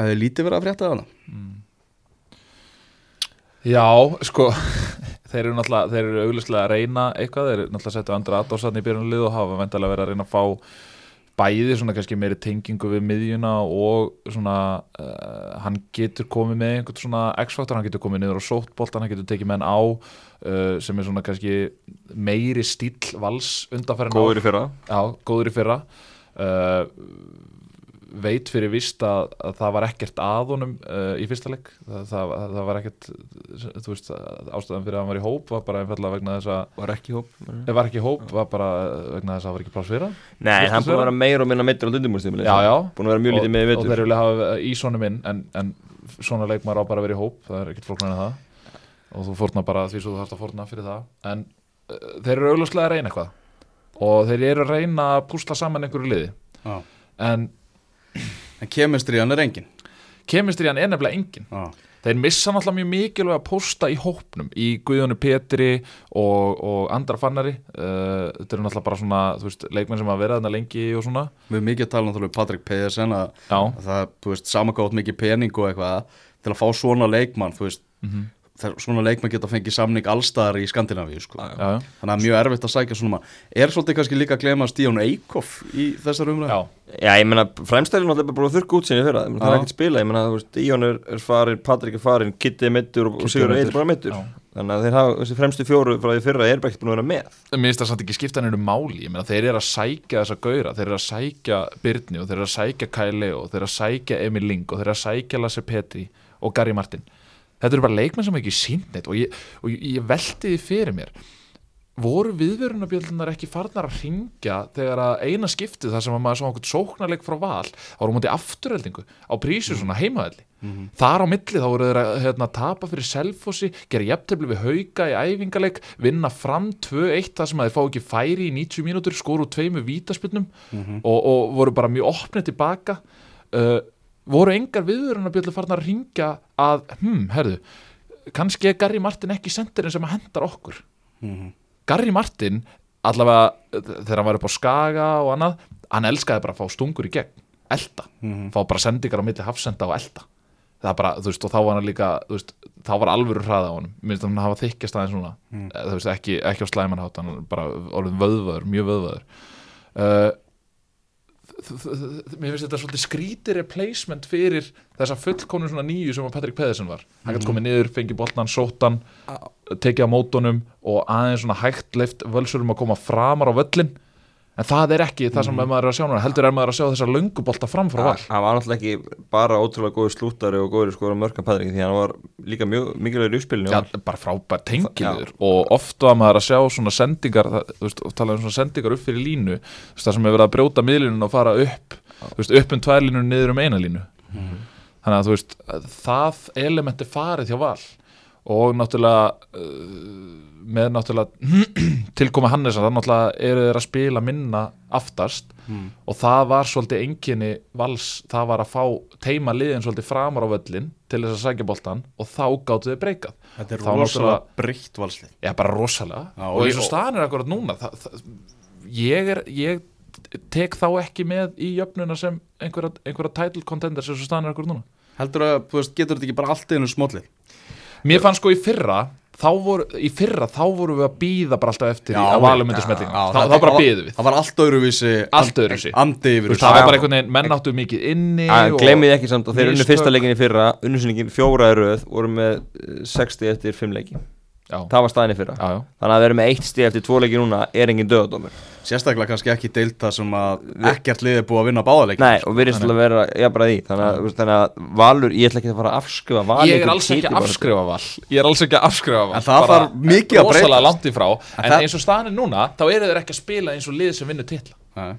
S1: hefði lítið verið að frétta það
S2: Já, sko þeir eru náttúrulega, þeir eru auglustlega að reyna eitthvað, þeir eru náttúrulega að setja andra aðdóðsatni í byrjunlið og hafa vendalega verið að reyna að fá bæði svona kannski meiri tengingu við miðjuna og svona uh, hann getur komið með einhvern svona x-faktor, hann getur komið niður á sótbolt hann getur tekið menn á uh, sem er svona kannski meiri stíl vals undanferðin
S3: góður í fyrra.
S2: Já, góður í fyrra. Uh, veit fyrir vist að, að það var ekkert að honum uh, í fyrsta leik. Það, það, það var ekkert þú veist, ástæðan fyrir að hann var í hóp var bara einfallega vegna þess að
S3: var ekki í hóp
S2: var ekki í hóp, var bara vegna þess að það var ekki pláss fyrir hann.
S3: Nei, hann búin að vera meira og minna meittur á dundumúrstímili
S2: Já, já.
S3: Búin að vera mjög lítið með í
S2: og, þeir vilja hafa í svona minn en, en svona leikmar á bara að vera í hóp það er ekkert flóknar en það. Og þú fórna bara því svo þú þarfst að fórna fyrir það. En uh, þeir eru augljóslega að reyna eitthvað. Og þeir eru að reyna að púsla saman einhverju liði.
S1: Já.
S2: en
S1: En kemistriðan er engin.
S2: Kemistriðan er nefnilega engin.
S1: Já,
S2: þeir missa náttúrulega mjög mikilvæg að posta í hópnum í Guðjónu Petri og, og andra fannari. Uh, þetta eru náttúrulega bara svona þú veist, leikmenn sem hafa verið þarna lengi og svona.
S1: Við erum mikið að tala náttúrulega um Patrik Pedersen að að það, þú veist, samagátt mikið pening og eitthvað til að fá svona leikmann, þú veist
S2: Mhm.
S1: Þeir, svona leikmann geta fengið samning allstaðar í Skandinavíu, sko.
S3: Já,
S2: já,
S1: Þannig að mjög erfitt að sækja svona Er svolítið kannski líka að glema Stíón Eikhoff í þessar umræð?
S2: já.
S3: Já, ég meina, fremstælinn var bara búin að þurrka út sinni fyrra. Það er ekkert spila, ég veist, Íon er, er farin Patrik er farin, Kitty er mittur og,
S2: er
S3: Sigur. Eil bara mittur. Þannig að þeir hafa, þessi fremstu fjóru frá því fyrra er bara ekkert búin að vera með.
S2: Mér finnst það samt ekki skipta henni máli. Ég meina þeir eru að sækja þessa gauðra þeir eru að sækja Byrni og þeir eru að sækja Kai Leo þeir eru að sækja Emil Ling og þeir eru að sækja Lasse Petri og Gary Martin þetta eru bara leikmenn sem ekki sínt neitt og ég, og ég, ég velti því fyrir mér. Voru viðverunabjöldunar ekki farnar að ringja þegar að eina skiptið þar sem að maður svo okkur sóknarleik frá val þá voru mútið afturheldingu á prísu svona heimaðalli þar á milli þá voru þeir að hérna, tapa fyrir selfossi, gera jafntefli við hauka í æfingaleik, vinna fram 2-1 þar sem að þeir fá ekki færi í 90 mínútur, skoru tveimu vítaspilnum og, og voru bara mjög opnið tilbaka uh, voru engar viðverunarbjöldur farnar að ringja að, hm, herðu kannski er Gary Martin ekki sendirinn sem að hendar okkur.
S1: Mhm.
S2: Gary Martin allavega þegar hann var upp á Skaga og annað hann elskaði bara að fá stungur í gegn. Elda,
S1: Mhm.
S2: fá bara sendingar á milli hafsenda og elda það bara, þú veist, og þá var hann líka þú veist, þá var alvöru hraða á honum. Minnst hann hafa þykjast aðeins núna. Mm. þú veist, ekki, ekki á slæmanhátt, hann bara orðin vöðvaður, mjög vöðvaður. Uh, þ- mér finnst þetta svolítið skrítir replacement fyrir þessa fullkomnum svona nýju sem að Patrick Pedersen var. Hann gæti komið niður, fengið boltan, sóttan tekið á mótunum og aðeins svona hægt leift völsurum að koma framar á völlin en það er ekki það sem maður er að sjá núna heldur er maður að sjá þessa löngubolta fram frá val.
S3: Hann var náttúrulega ekki bara ótrúlega góður slúttari og góður skora mörgum Patrik því hann var líka mjög mikilvægur í uppspilinu.
S2: Já, bara frábær tengiður og oft var maður að sjá svona sendingar veist, og tala um svona sendingar upp fyrir línu veist, það sem er verið að brjóta miðlunum og fara upp veist, upp um tvær línur niður um eina línu. Þannig að það element er farið hjá val og náttúrulega uh, með náttúrulega tilkoma Hannes þannig náttúrulega eru þeir að spila minna aftast.
S1: Mm.
S2: og það var svolítið enginni vals, það var að fá teima liðin svolítið framar á völlin til þess að sækja boltan og þá gáttu þeir breykað.
S1: Þetta er rosalega breytt valslið
S2: Já, bara rosalega.
S1: Já,
S2: og eins og staðan er akkurat núna það, það, ég, er, ég tek þá ekki með í jöfnuna sem einhverja, einhverja title contenders eins og staðan er akkurat núna.
S1: Heldur að, þú veist, getur þetta ekki bara allt einu smóllið
S2: Mér fannst sko í fyrra þá voru, í fyrra þá vorum við að býða bara alltaf eftir
S1: Já,
S2: að valum myndir
S1: já,
S2: smellinga
S1: já,
S2: þá, þá bara býðum við.
S1: Það var allt öðruvísi
S2: Allt öðruvísi.
S1: Andi yfir
S2: það var bara einhvern veginn, menn áttu mikið inni
S3: glemið ekki samt að þeir unnu fyrsta leikin í fyrra unnusyningin fjóra í röð voru með eh, 60 eftir 5 leiki
S2: já,
S3: það var staðin í fyrra.
S2: Já, já.
S3: þannig að vera með eitt stíð eftir 2 leiki núna er engin döðadómur
S1: Sérstaklega kannski ekki deilt það sem að ekkert lið er búið að vinna báðaleik
S3: Nei, og virðist til að vera jafnbara því. Þannig þannig að Valur, ég ætla ekki að fara að afskrifa Valur
S2: Ég er alls ekki að afskrifa val. Ég er alls ekki að afskrifa val.
S1: En það þarf mikið að
S2: frá. En,
S1: það-
S2: eins og staðan er núna Þá eru þeir ekki að spila eins og lið sem vinnur titla.
S1: Nei.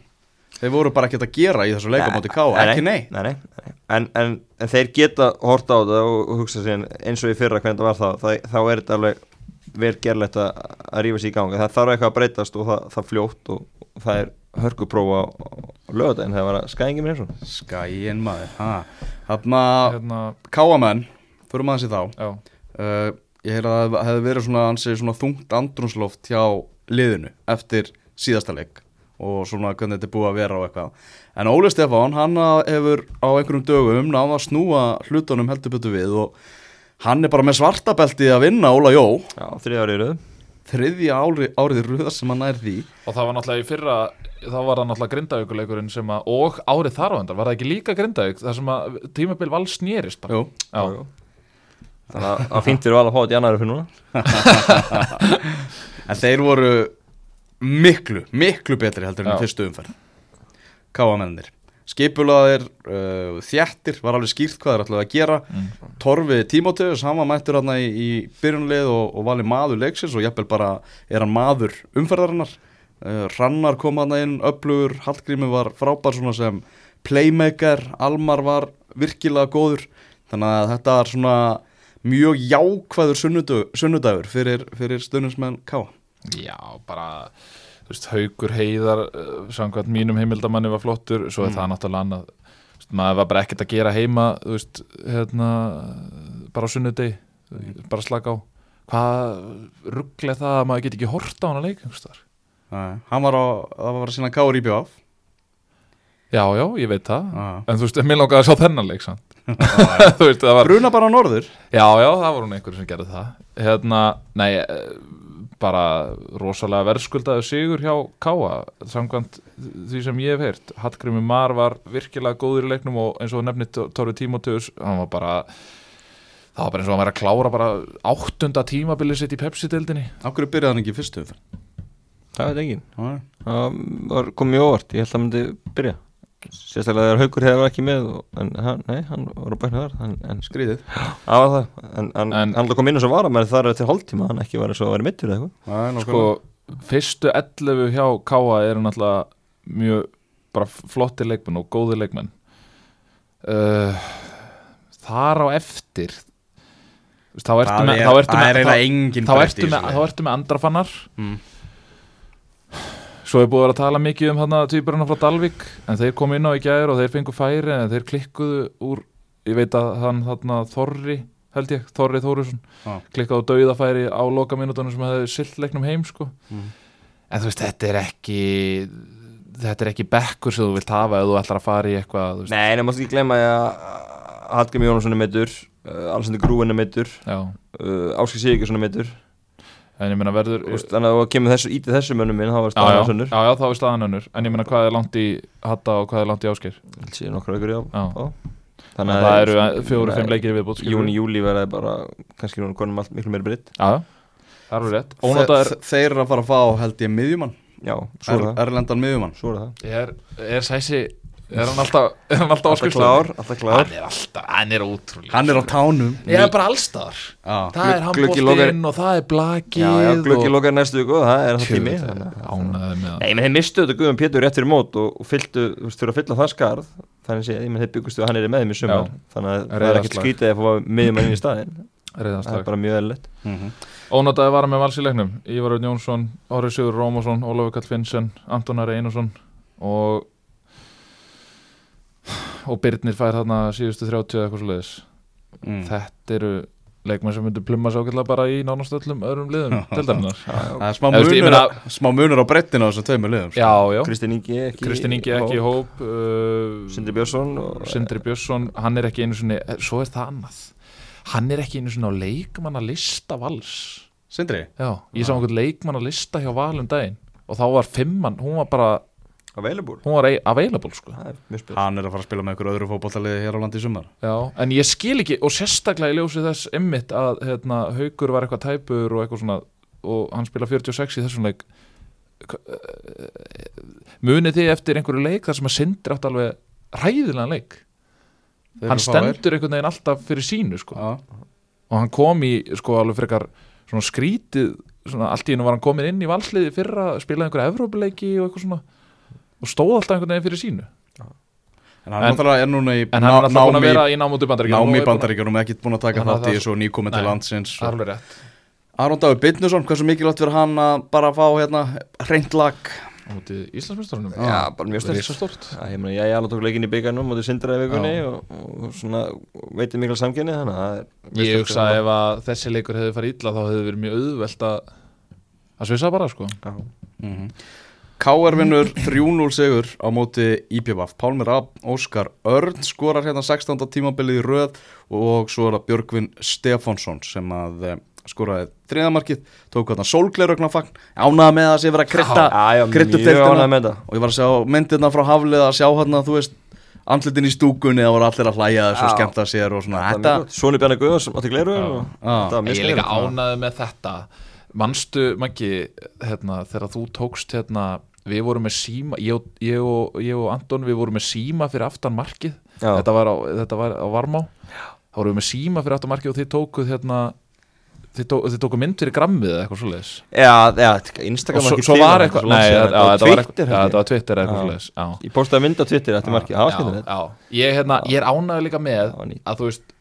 S1: Þeir voru bara ekkert að gera í þessu leika móti Ká, ekki nei
S3: nei, nei, nei. En, en, en þeir geta horta á þetta og, og hugsa sér eins og í fyrra hvernig það var þá þá, þá er þetta alveg vel gerlegt að, að rífa sér í gang. Það þarf eitthvað að breytast og það, það fljótt og, og það er hörkuprófa lögadaginn þegar var að skæðingi mér eins og
S1: Skæin maður Þarna
S2: Hérna,
S1: Káamenn, förum aðeins í þá.
S2: Já.
S1: Uh, Ég heyr að það hefði verið svona, ansi, svona þungt andrúnsloft hjá liðinu eftir síðasta leik og svona hvernig þetta er búið að vera og eitthvað. En Óli Stefán, hann hefur á einhverjum dögum náða að snúa hlutunum heldur betur við og hann er bara með svartabelti að vinna Óla Jó.
S3: Já, þriða árið röð.
S1: Þriðja ári, árið röða sem hann nær því.
S2: Og það var náttúrulega í fyrra þá var það náttúrulega grindavíkuleikurinn sem að og árið þar á endar, var það ekki líka grindavík þar sem að tímabil val snýrist bara?
S1: Jú,
S2: Já,
S3: Þannig að það fyrir val að fá þetta í annari fyrir núna.
S1: En þeir voru miklu, miklu betri heldur en
S2: Já.
S1: í fyrstu umferð. Káamennir skipulaðir, uh, þjættir var alveg skýrt hvað þeir ætlaði að gera.
S2: Mm.
S1: Torfi Tímóteus, hann var mættur í, í byrjunlið og, og valið maður leiksins og jafnvel bara er hann maður umferðarinnar. Uh, Rannar kom hann inn, öflugur Hallgrími var frábær svona sem playmaker, Almar var virkilega góður. Þannig að þetta var svona mjög jákvæður sunnudagur, fyrir, fyrir stundismenn Káa
S2: já bara veist, Haukur Heiðar uh, samkvæmt mínum heimildamanni var flottur svo er
S1: Mm.
S2: það náttúrulega annað. Veist, maður var bara ekkert að gera heima veist, hérna bara á sunnudegi, bara slaka á. Hvað rugglega það að maður get ekki horta á hana leik
S1: hann var á, það var að sína Káur í bjóf
S2: Já, já, ég veit það.
S1: Já.
S2: En þú veist, mér langaði að sjá þennan leik veist, var
S1: Bruna bara á norður.
S2: Já, já, það voru hún einhverjum sem gerði það. Hérna, nei, eh, bara rosalega verðskuldaðu sigur hjá Káa Samkvæmt því sem ég hef heyrt. Hallgrími Mar var virkilega góður í leiknum og eins og nefnit Tóri Tímoteus hann var bara það var bara eins og hann væri að klára bara áttunda tímabilið sitt í Pepsi-dildinni
S1: Akkur byrjaði hann ekki í fyrstu?
S3: Það veit
S1: Nei.
S3: Það var komið óvart, ég held að hann myndi byrja Sérstaklega þegar Haukur hefði ekki með og, En hann, nei, hann var á bæknu þar en, en
S1: Skrýðið
S3: Það var það, en, en,
S2: En-
S3: hann kom inn og svo var að þar eftir hálftíma, hann ekki var að vera mittur eða eitthvað.
S2: Sko, fyrstu 11 hjá Káa eru náttúrulega mjög bara flotti leikmenn og góði leikmenn. Uh, Þar á eftir þá ertu með þá ertu
S1: er
S2: með,
S1: eiginlega
S2: þá,
S1: engin
S2: þá
S1: breytt
S2: ertu
S1: í
S2: með,
S1: þessu
S2: þá ertu með andrafannar
S1: Mm.
S2: Svo er búið að vera að tala mikið um þarna týpurinn frá Dalvik en þeir komu inn á í gæður og þeir fengu færi en þeir klikkuðu úr ég veit að hann þarna Þorri held ég, Þorri Þórusson
S1: Já.
S2: klikkaði á dauðafæri á loka mínútonum sem hefði silt leiknum heim sko
S1: Mm.
S2: en þú veist, þetta er ekki þetta er ekki bekkur sem þú vilt hafa ef þú ætlar að fara í eitthvað.
S3: Nei, en það mást ekki glemma að Hallgrim Jónsson er mittur uh, Alessandri Grúin er mittur
S2: Já,
S3: uh, Áskil Sigurðsson er mittur
S2: en ég meina verður
S3: veist, Þannig að þú kemur þessu, ítið þessu mönnum minn þá var
S2: já, já,
S3: staðan sönnur
S2: já, já, þá er staðan önnur. En ég meina hvað er langt í Hatta og hvað er langt í Ásgeir?
S3: Síðan í á
S2: Já.
S3: á.
S2: Þannig að það eru fjóru, fimm leikir í viðbútt skilurðu.
S3: Júni, júli verða bara kannski núna konum allt miklu meiri breytt
S2: Já, já, það er alveg rétt. Ónóta er,
S1: Þe- Þeir eru að fara að fá held ég miðjumann.
S3: Já, svo er, það.
S1: Erlendan miðjumann.
S3: Svo er það.
S2: Er, er Sæsi er hann alltaf, er hann alltaf
S3: Alltaf klár, alltaf klár.
S2: Hann er alltaf, hann er ótrúlega
S1: Hann er á tánum.
S2: Ég er bara allstaðar
S1: Já.
S2: Það er
S3: Gluggi
S2: handbóltinn og það er blakið
S3: Já, já, glöggi
S2: og...
S3: lokar næstu viku og það er það tími.
S2: Ánæði með það.
S3: Nei, menn þeir mistu þetta Guðum Pétur rétt fyrir mót og, og fylltu, þú veist, þurfa að fylla það skarð. Þannig að ég menn þeir byggustu að hann er með þeim í sumar. Þannig að það er ekkert skrítið að fá miðjumann inn í staðinn. Það er bara mjög eðlilegt.
S1: Mhm.
S2: Ónotaði var með vals í leiknum. Ívar Örn Jónsson, Orri Sigur Rómason Ólafur Kall Finnsen, Antonar Einarsson og og Birnir fær þarna síðustu 30 eða eitthvað svo leiðis
S1: Mm.
S2: þetta eru leikmenn sem myndu plumma svo ákveðlega bara í nánast öllum öðrum liðum
S1: er smá munur,
S2: meina-
S1: smá munur á brettinu á þessum tveimur liðum sko.
S2: já, já,
S3: Kristinn Ingi ekki
S2: Kristinn Ingi ekki í hóp. uh,
S3: Sindri Björnsson og
S2: Sindri Björnsson, hann er ekki einu sinni svo er það annað. Hann er ekki einu sinni á leikmann að lista vals.
S1: Sindri?
S2: já, ég sá einhvern leikmann að lista hjá valum daginn og þá var fimmann, hún var bara
S3: available?
S2: Hún var ei- available sko.
S3: Það er
S1: Hann er að fara að spila með ykkur öðru fótballtaliði hér á landi í sumar.
S2: Já, en ég skil ekki, og sérstaklega í ljósi þess ymmit að hérna, Haukur var eitthvað tæpur og eitthvað svona og hann spila 46 í þessum leik munið þið eftir einhverju leik þar sem að Sindri átt alveg ræðilegan leik?
S1: Þeir
S2: hann stendur einhvern veginn alltaf fyrir sínu sko.
S1: Já,
S2: og hann kom í sko alveg frekar svona skrítið svona, allt í hennu var hann komin inn í valsliði fyrra spilaði einhverja Evrópuleiki og eitthvað svona og stóð alltaf einhvern veginn fyrir sínu.
S1: En hann
S2: En-
S1: náttúrulega er núna í
S2: en hann er alltaf búin að
S1: námi,
S2: vera í námúti bandaríkjum
S1: námi í bandaríkjunum ekkert búin að taka þátt í þessu og nýkomin til landsins
S2: er
S1: Aron Dagur Byrnusson, hversu mikilvægt fyrir hann að bara fá hérna hreint lag?
S2: Á móti Íslandsmyndstarunum
S3: Já, bara mjög stort.
S2: Rísastort
S3: Já, ég meina, ég alveg tók leikinn í byggarnum og þið sindra í vikunni og, og svona veitir mikla samkynni er
S2: Ég hugsa ef að þessi leikur hefði farið illa þá hefði verið mjög auðvelt að að svissa bara sko.
S3: Já.
S1: KR vinnur 3-0 sigur á móti IPVF Pálmir Ab, Óskar Örn skorar hérna 16. tímabilið í röð og svo er það Björgvin Stefánsson sem að eh, skoraði þriðamarkið, tók hérna ánaði með að sé vera að krydda
S3: Já, já,
S1: krydda
S3: mjög ánægð
S1: deildina
S3: með þetta
S1: og ég var að sjá myndirna frá Haflið að sjá hérna, þú veist andlitin í stúkunni, það voru allir að hlæja þessu og
S3: Já.
S1: skemmta sér og svona.
S3: Sóni Bjarni Guðars átti gleru og
S1: Já.
S3: þetta var mjög
S2: Ég er líka ánaði með þetta Manstu, Maggi, hérna, þegar þú tókst hérna, við vorum með síma ég og, ég, og, ég og Anton, við vorum með síma fyrir aftan markið. Þetta var, á, þetta var á Varmá. Þá vorum við með síma fyrir aftan markið og þið tókuð hérna þið, tó, þið tókuð mynd fyrir grammið eða eitthvað svoleiðis.
S3: Já,
S2: og
S3: Instagram
S2: svo,
S3: ekki
S2: svo var eitthvað nei,
S3: þetta
S2: var
S3: var Twitter ég.
S2: var Twitter eða eitthvað
S3: já. Ég postaði mynd á Twitter, er markið, það var.
S2: Ég, hérna, ég er ánægður líka með
S3: Það var
S2: að þú veist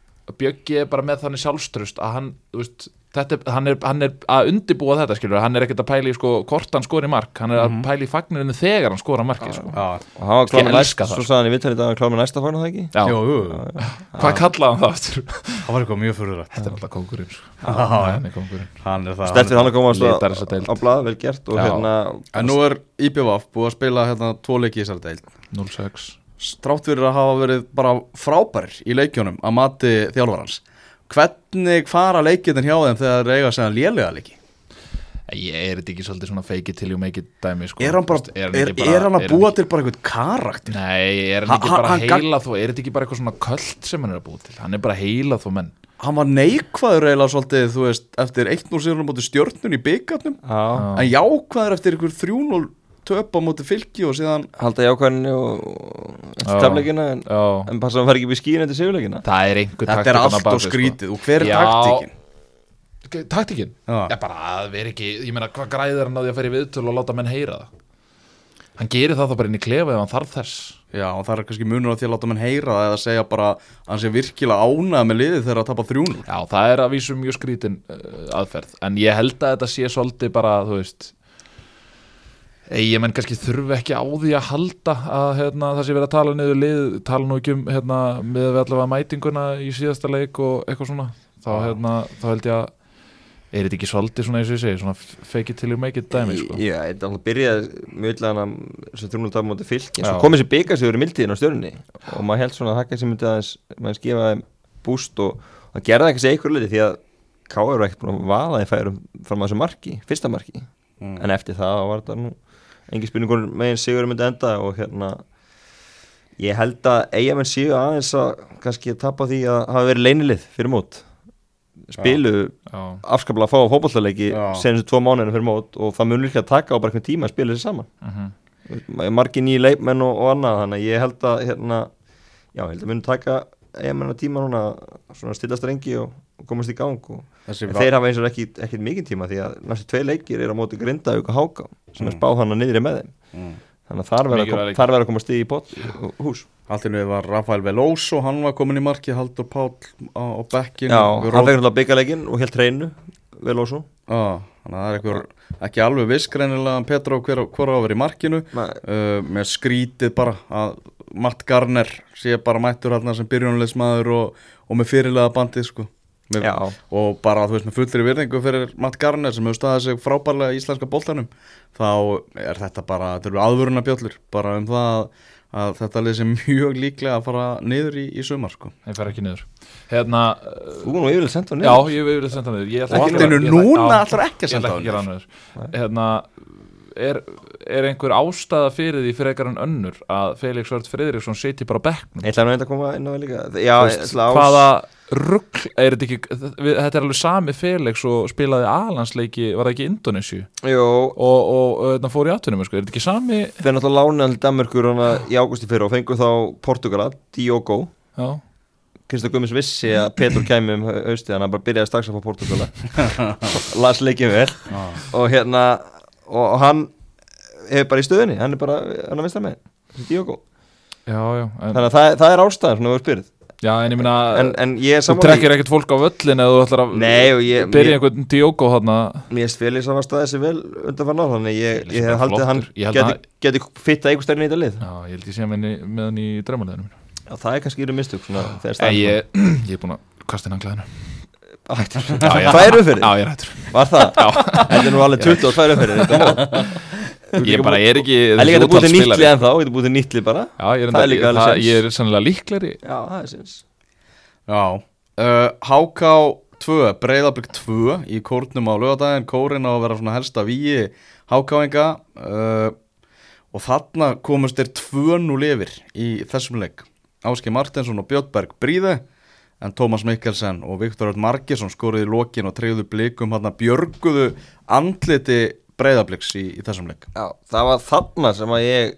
S2: Bjöggi er bara með þannig sjálfströst að hann, þú veist, er- hann, er, hann er að undibúa þetta skilur, hann er ekkert að pæla í sko, hvort hann skori mark, hann er að pæla í fagnirinu þegar hann skora markið sko.
S1: Já,
S3: Og hann var
S2: elska
S3: næsta, svo sagði hann í vittalið að hann var klár með næsta fagn, það ekki?
S2: Já,
S1: jú, jú,
S2: hvað kallaði hann það aftur?
S1: það var eitthvað mjög fyrirrætt
S2: Þetta er alltaf kongurinn sko.
S1: Já,
S2: Hann kongurinn
S1: hann það
S3: Steftir hann að
S2: litar
S3: á,
S2: þessa deild.
S3: á blað, vel gert hérna
S1: En nú er IPVF búið að spila hérna tvo leiki í þessari deild.
S2: 0-6
S1: Strátt fyrir að hafa verið bara frábærir í leikjónum að mati þjálfarans Hvernig fara leikirnir hjá þeim þegar þeir eiga að segja lélega leiki?
S2: Ég er þetta ekki svolítið svona fake it till you make it dæmi sko.
S1: Er hann, bara,
S2: veist,
S1: er,
S2: ekki
S1: er hann að
S2: er
S1: búa til bara eitthvað karakter?
S2: Nei, er hann
S1: Ha-
S2: ekki
S1: ha-
S2: bara heila þó Er þetta ekki bara eitthvað svona köld sem hann er að búa til Hann er bara heila þó menn
S1: Hann var neikvæður eiginlega svolítið, þú veist, eftir 1-0 sigur á móti stjörnun í byggarnum
S3: Já,
S1: En jákvæður eftir ykkur 3-0 töp á móti fylki og síðan
S3: halda jákvæðinni og og
S2: Já.
S3: eftir tafleikina en, en passa að hann fari ekki við skíin eftir sigurleikina
S2: það er
S1: Þetta er allt
S2: við, sko.
S1: skrítið og hver er
S2: Já.
S1: taktíkin?
S2: Taktíkin?
S1: Já.
S2: Já, bara að vera ekki, ég meina, hvað græðir hann á því að fara í viðtölu og láta menn heyra það? Hann gerir það þá bara inn í klefa ef hann þarf þess
S1: Já, og það er kannski munur á því að láta mann heyra það eða segja bara að hann sé virkilega ánað með liðið þegar að tapa 3-0
S2: Já, það er að vísu mjög skrítin uh, aðferð En ég held að þetta sé svolítið bara, þú veist Ég menn kannski þurfi ekki á því að halda að hérna, það sé verið að tala niður lið tala nú ekki um hérna, með við allavega mætinguna í síðasta leik og eitthvað svona þá, hérna, þá held ég að er þetta ekki svolítið svona eins og ég segi svona fake it till you make it dæmi sko.
S3: Já, þetta alltaf byrjaði mjög illa hann sem þrjúnum tafum mútið fylki en svo komið sér byggarsigur í mildtíðin á stjörnunni og maður held svona að hakka sem myndi aðeins maður skifa þeim búst og það gerði ekki sér einhver liði því að K.R. var ekkert búin að vaða í færum fram að þessu marki, fyrsta marki
S1: Mm.
S3: en eftir það var þetta nú engin spurningur megin sigur myndi enda og hérna ég held að eigamenn séu aðeins að kannski tapa því að hafa verið leynilið fyrir mót spilu afskaplega að fá á fótballtaleiki
S1: Já.
S3: senast tvo mánuðinu fyrir mót og það mun líka að taka á bara einhvern tíma að spila þessi saman
S2: mhm.
S3: margir nýja leikmenn og, og annað þannig að ég held að hérna, já, ég held að mun taka eigamenn að tíma núna svona stilla strengi og, og komast í gang og en þeir hafa eins og ekki, ekki mikið tíma því að næstu tvei leikir er á móti Grindavík og Háká sem er spáð hann að niðri með þeim.
S1: Mm.
S3: þannig að þar verður að koma stig í pot og hús.
S1: Allt í nú var Rafael Veloso, hann var komin í marki Haldur Páll á, á bekkin
S3: Já, hann fekk náttúrulega byggjarleikin og helt reynu vel og svo
S1: Já, þannig að það er einhver ekki alveg viss greinilega um Petró hver, hver á að vera í markinu. Uh, með skrítið bara að Matt Garner sé bara mættur hérna sem byrjunulegsmaður og, og með fyrirlega bandið sko
S3: Já.
S1: og bara þú veist með fullri virðingu fyrir Matt Garner sem hefur staðið sig frábærlega í íslenska boltanum þá er þetta bara, þetta eru aðvöruna bjöllur bara um það að, að þetta lið sem mjög líklega að fara niður í, í sumar sko.
S2: Ég fer ekki niður. Hérna,
S3: Þú nú yfirlega á
S2: já,
S3: niður
S2: ég vil senda hann niður. Ég ætla
S1: og
S2: að ætla-
S1: núna
S2: já,
S1: ætlar ekki að senda
S2: að
S1: hann.
S2: hann niður. Hérna, er, er einhver ástæða fyrir því frekar en önnur að Felix Vörð Friðriksson seti bara á bekknum?
S3: Ég ætla nú eitthvað að koma inn á það líka. Já, ás
S2: hvaða rugg er þetta ekki við- þetta er alveg sami Felix og spilaði alansleiki, var það ekki í Indonésiu
S3: Jó,
S2: og, og, og þetta fór í atvinnum sko. er þetta ekki sami?
S3: Þeir náttúrulega lánaði hana í águsti fyrir og fengu þá Portugala, Diogo.
S2: Já,
S3: Krista Guðmunds vissi að Petur kæmi um haustið hann bara byrjaði strax að fá Portugala las leikið vel. Og hérna og, og hann hefur bara í stöðunni hann er bara, hann er vinstra með Diogo,
S2: já, já, en,
S3: þannig að það, það er ástæðan svona við spyrð,
S2: já, en ég
S3: er
S2: þú
S3: saman
S2: trekkir ekkert fólk á völlin eða þú ætlar að
S3: ég-
S2: byrja einhvern Diogo þarna?
S3: Mér er Felix að staðið sér vel undan fann á þannig ég,
S2: er
S3: ég hef haldið að hann geti, geti fitta einhver stærni í þetta lið.
S2: Já, ég held ég sé með, hann í draumaleginu mínu.
S3: Já, það er kannski
S2: en
S3: staðan
S2: ég, ég er búin að kasta inn anglaðinu. Já, ég-
S3: Tvær umferðir?
S2: já, ég er hættur.
S3: Var það? Þetta er nú alveg 22 umferðir þetta er nóg.
S2: ég bara er ekki
S3: Það er líka að búið til nýttli en þá, þetta búið til nýttli bara.
S2: Já, ég er,
S3: Það er
S2: það, er sannlega líkleri
S3: Já, það er sinns
S1: Já, uh, HK 2, Breiðablík 2 í kórnum á lögadaginn, kórin á að vera svona helsta víi HK-inga uh, og þarna komast þeir 2-0 yfir í þessum leik. Áski Martinsson og Björnberg Bríði en Tómas Mikkelsen og Viktor Margesson skoruði í lokin og treyðu blikum. Hann björguðu andliti Breiðablíks í, í þessum leik.
S3: Já, það var þarna sem að ég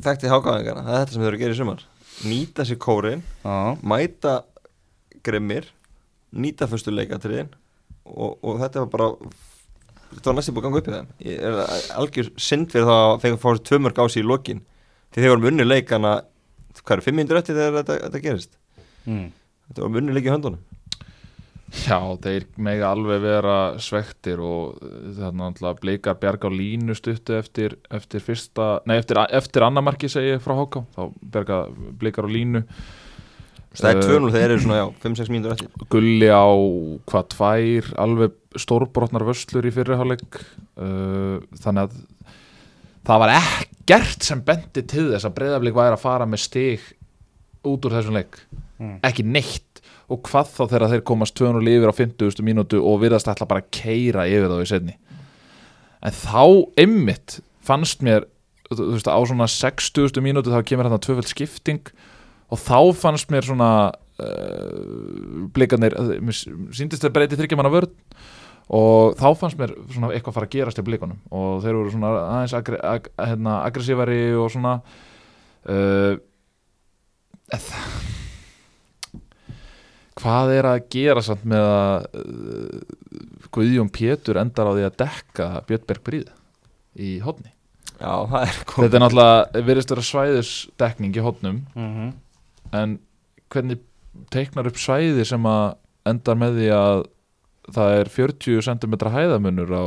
S3: þekkti hákáðingana, það er þetta sem þau eru að gera í sumar. Nýta sér kórin,
S1: Já,
S3: mæta grimmir, nýta fyrstu leikatriðin og, og þetta var bara þetta var næstu búið að ganga upp í þeim. Ég er algjör synd fyrir það að fengið að fá sér tvö mörg á sig í lokin því þeir vorum unni leikana hvað eru, fimm minnur eftir þegar þetta, þetta gerist?
S1: Mm.
S3: þetta vorum unni leik í höndunum
S2: Já, þeir mega alveg vera svektir og þannig að bleikar bjarga á línu stuttu eftir, eftir fyrsta, nei eftir, eftir annamarki segi ég frá Háká, þá bjarga bleikar á línu.
S3: Það er
S2: Eh,
S3: 2-0 þegar eru svona, já, 5-6 mínútur eftir.
S2: Gulli á hvað tvær alveg stórbrotnar vöslur í fyrirháleik uh, þannig að það var ekkert sem bendi til þess að breyðablík væri að fara með stig út úr þessum leik.
S1: Mm.
S2: ekki neitt og hvað þá þegar þeir komast 200 yfir á 50. mínútu og virðast ætla bara að keira yfir þá í setni en þá ymmit fannst mér þú veist á svona 60. mínútu þá kemur hérna tvöföld skipting og þá fannst mér svona uh, blikarnir síndist þeir breyti þryggjamanna vörn og þá fannst mér svona eitthvað fara að gerast í blikunum og þeir voru svona aðeins agre, ag, hérna, aggressívari og svona uh, eð, hvað er að gera samt með að uh, Guðjón Pétur endar á því að dekka Björnberg Bríð í hodni
S3: já, það er
S2: þetta er náttúrulega virðist vera svæðisdekning í hodnum
S1: Mm -hmm.
S2: en hvernig teiknar upp svæði sem að endar með því að það er 40 cm hæðamunur á,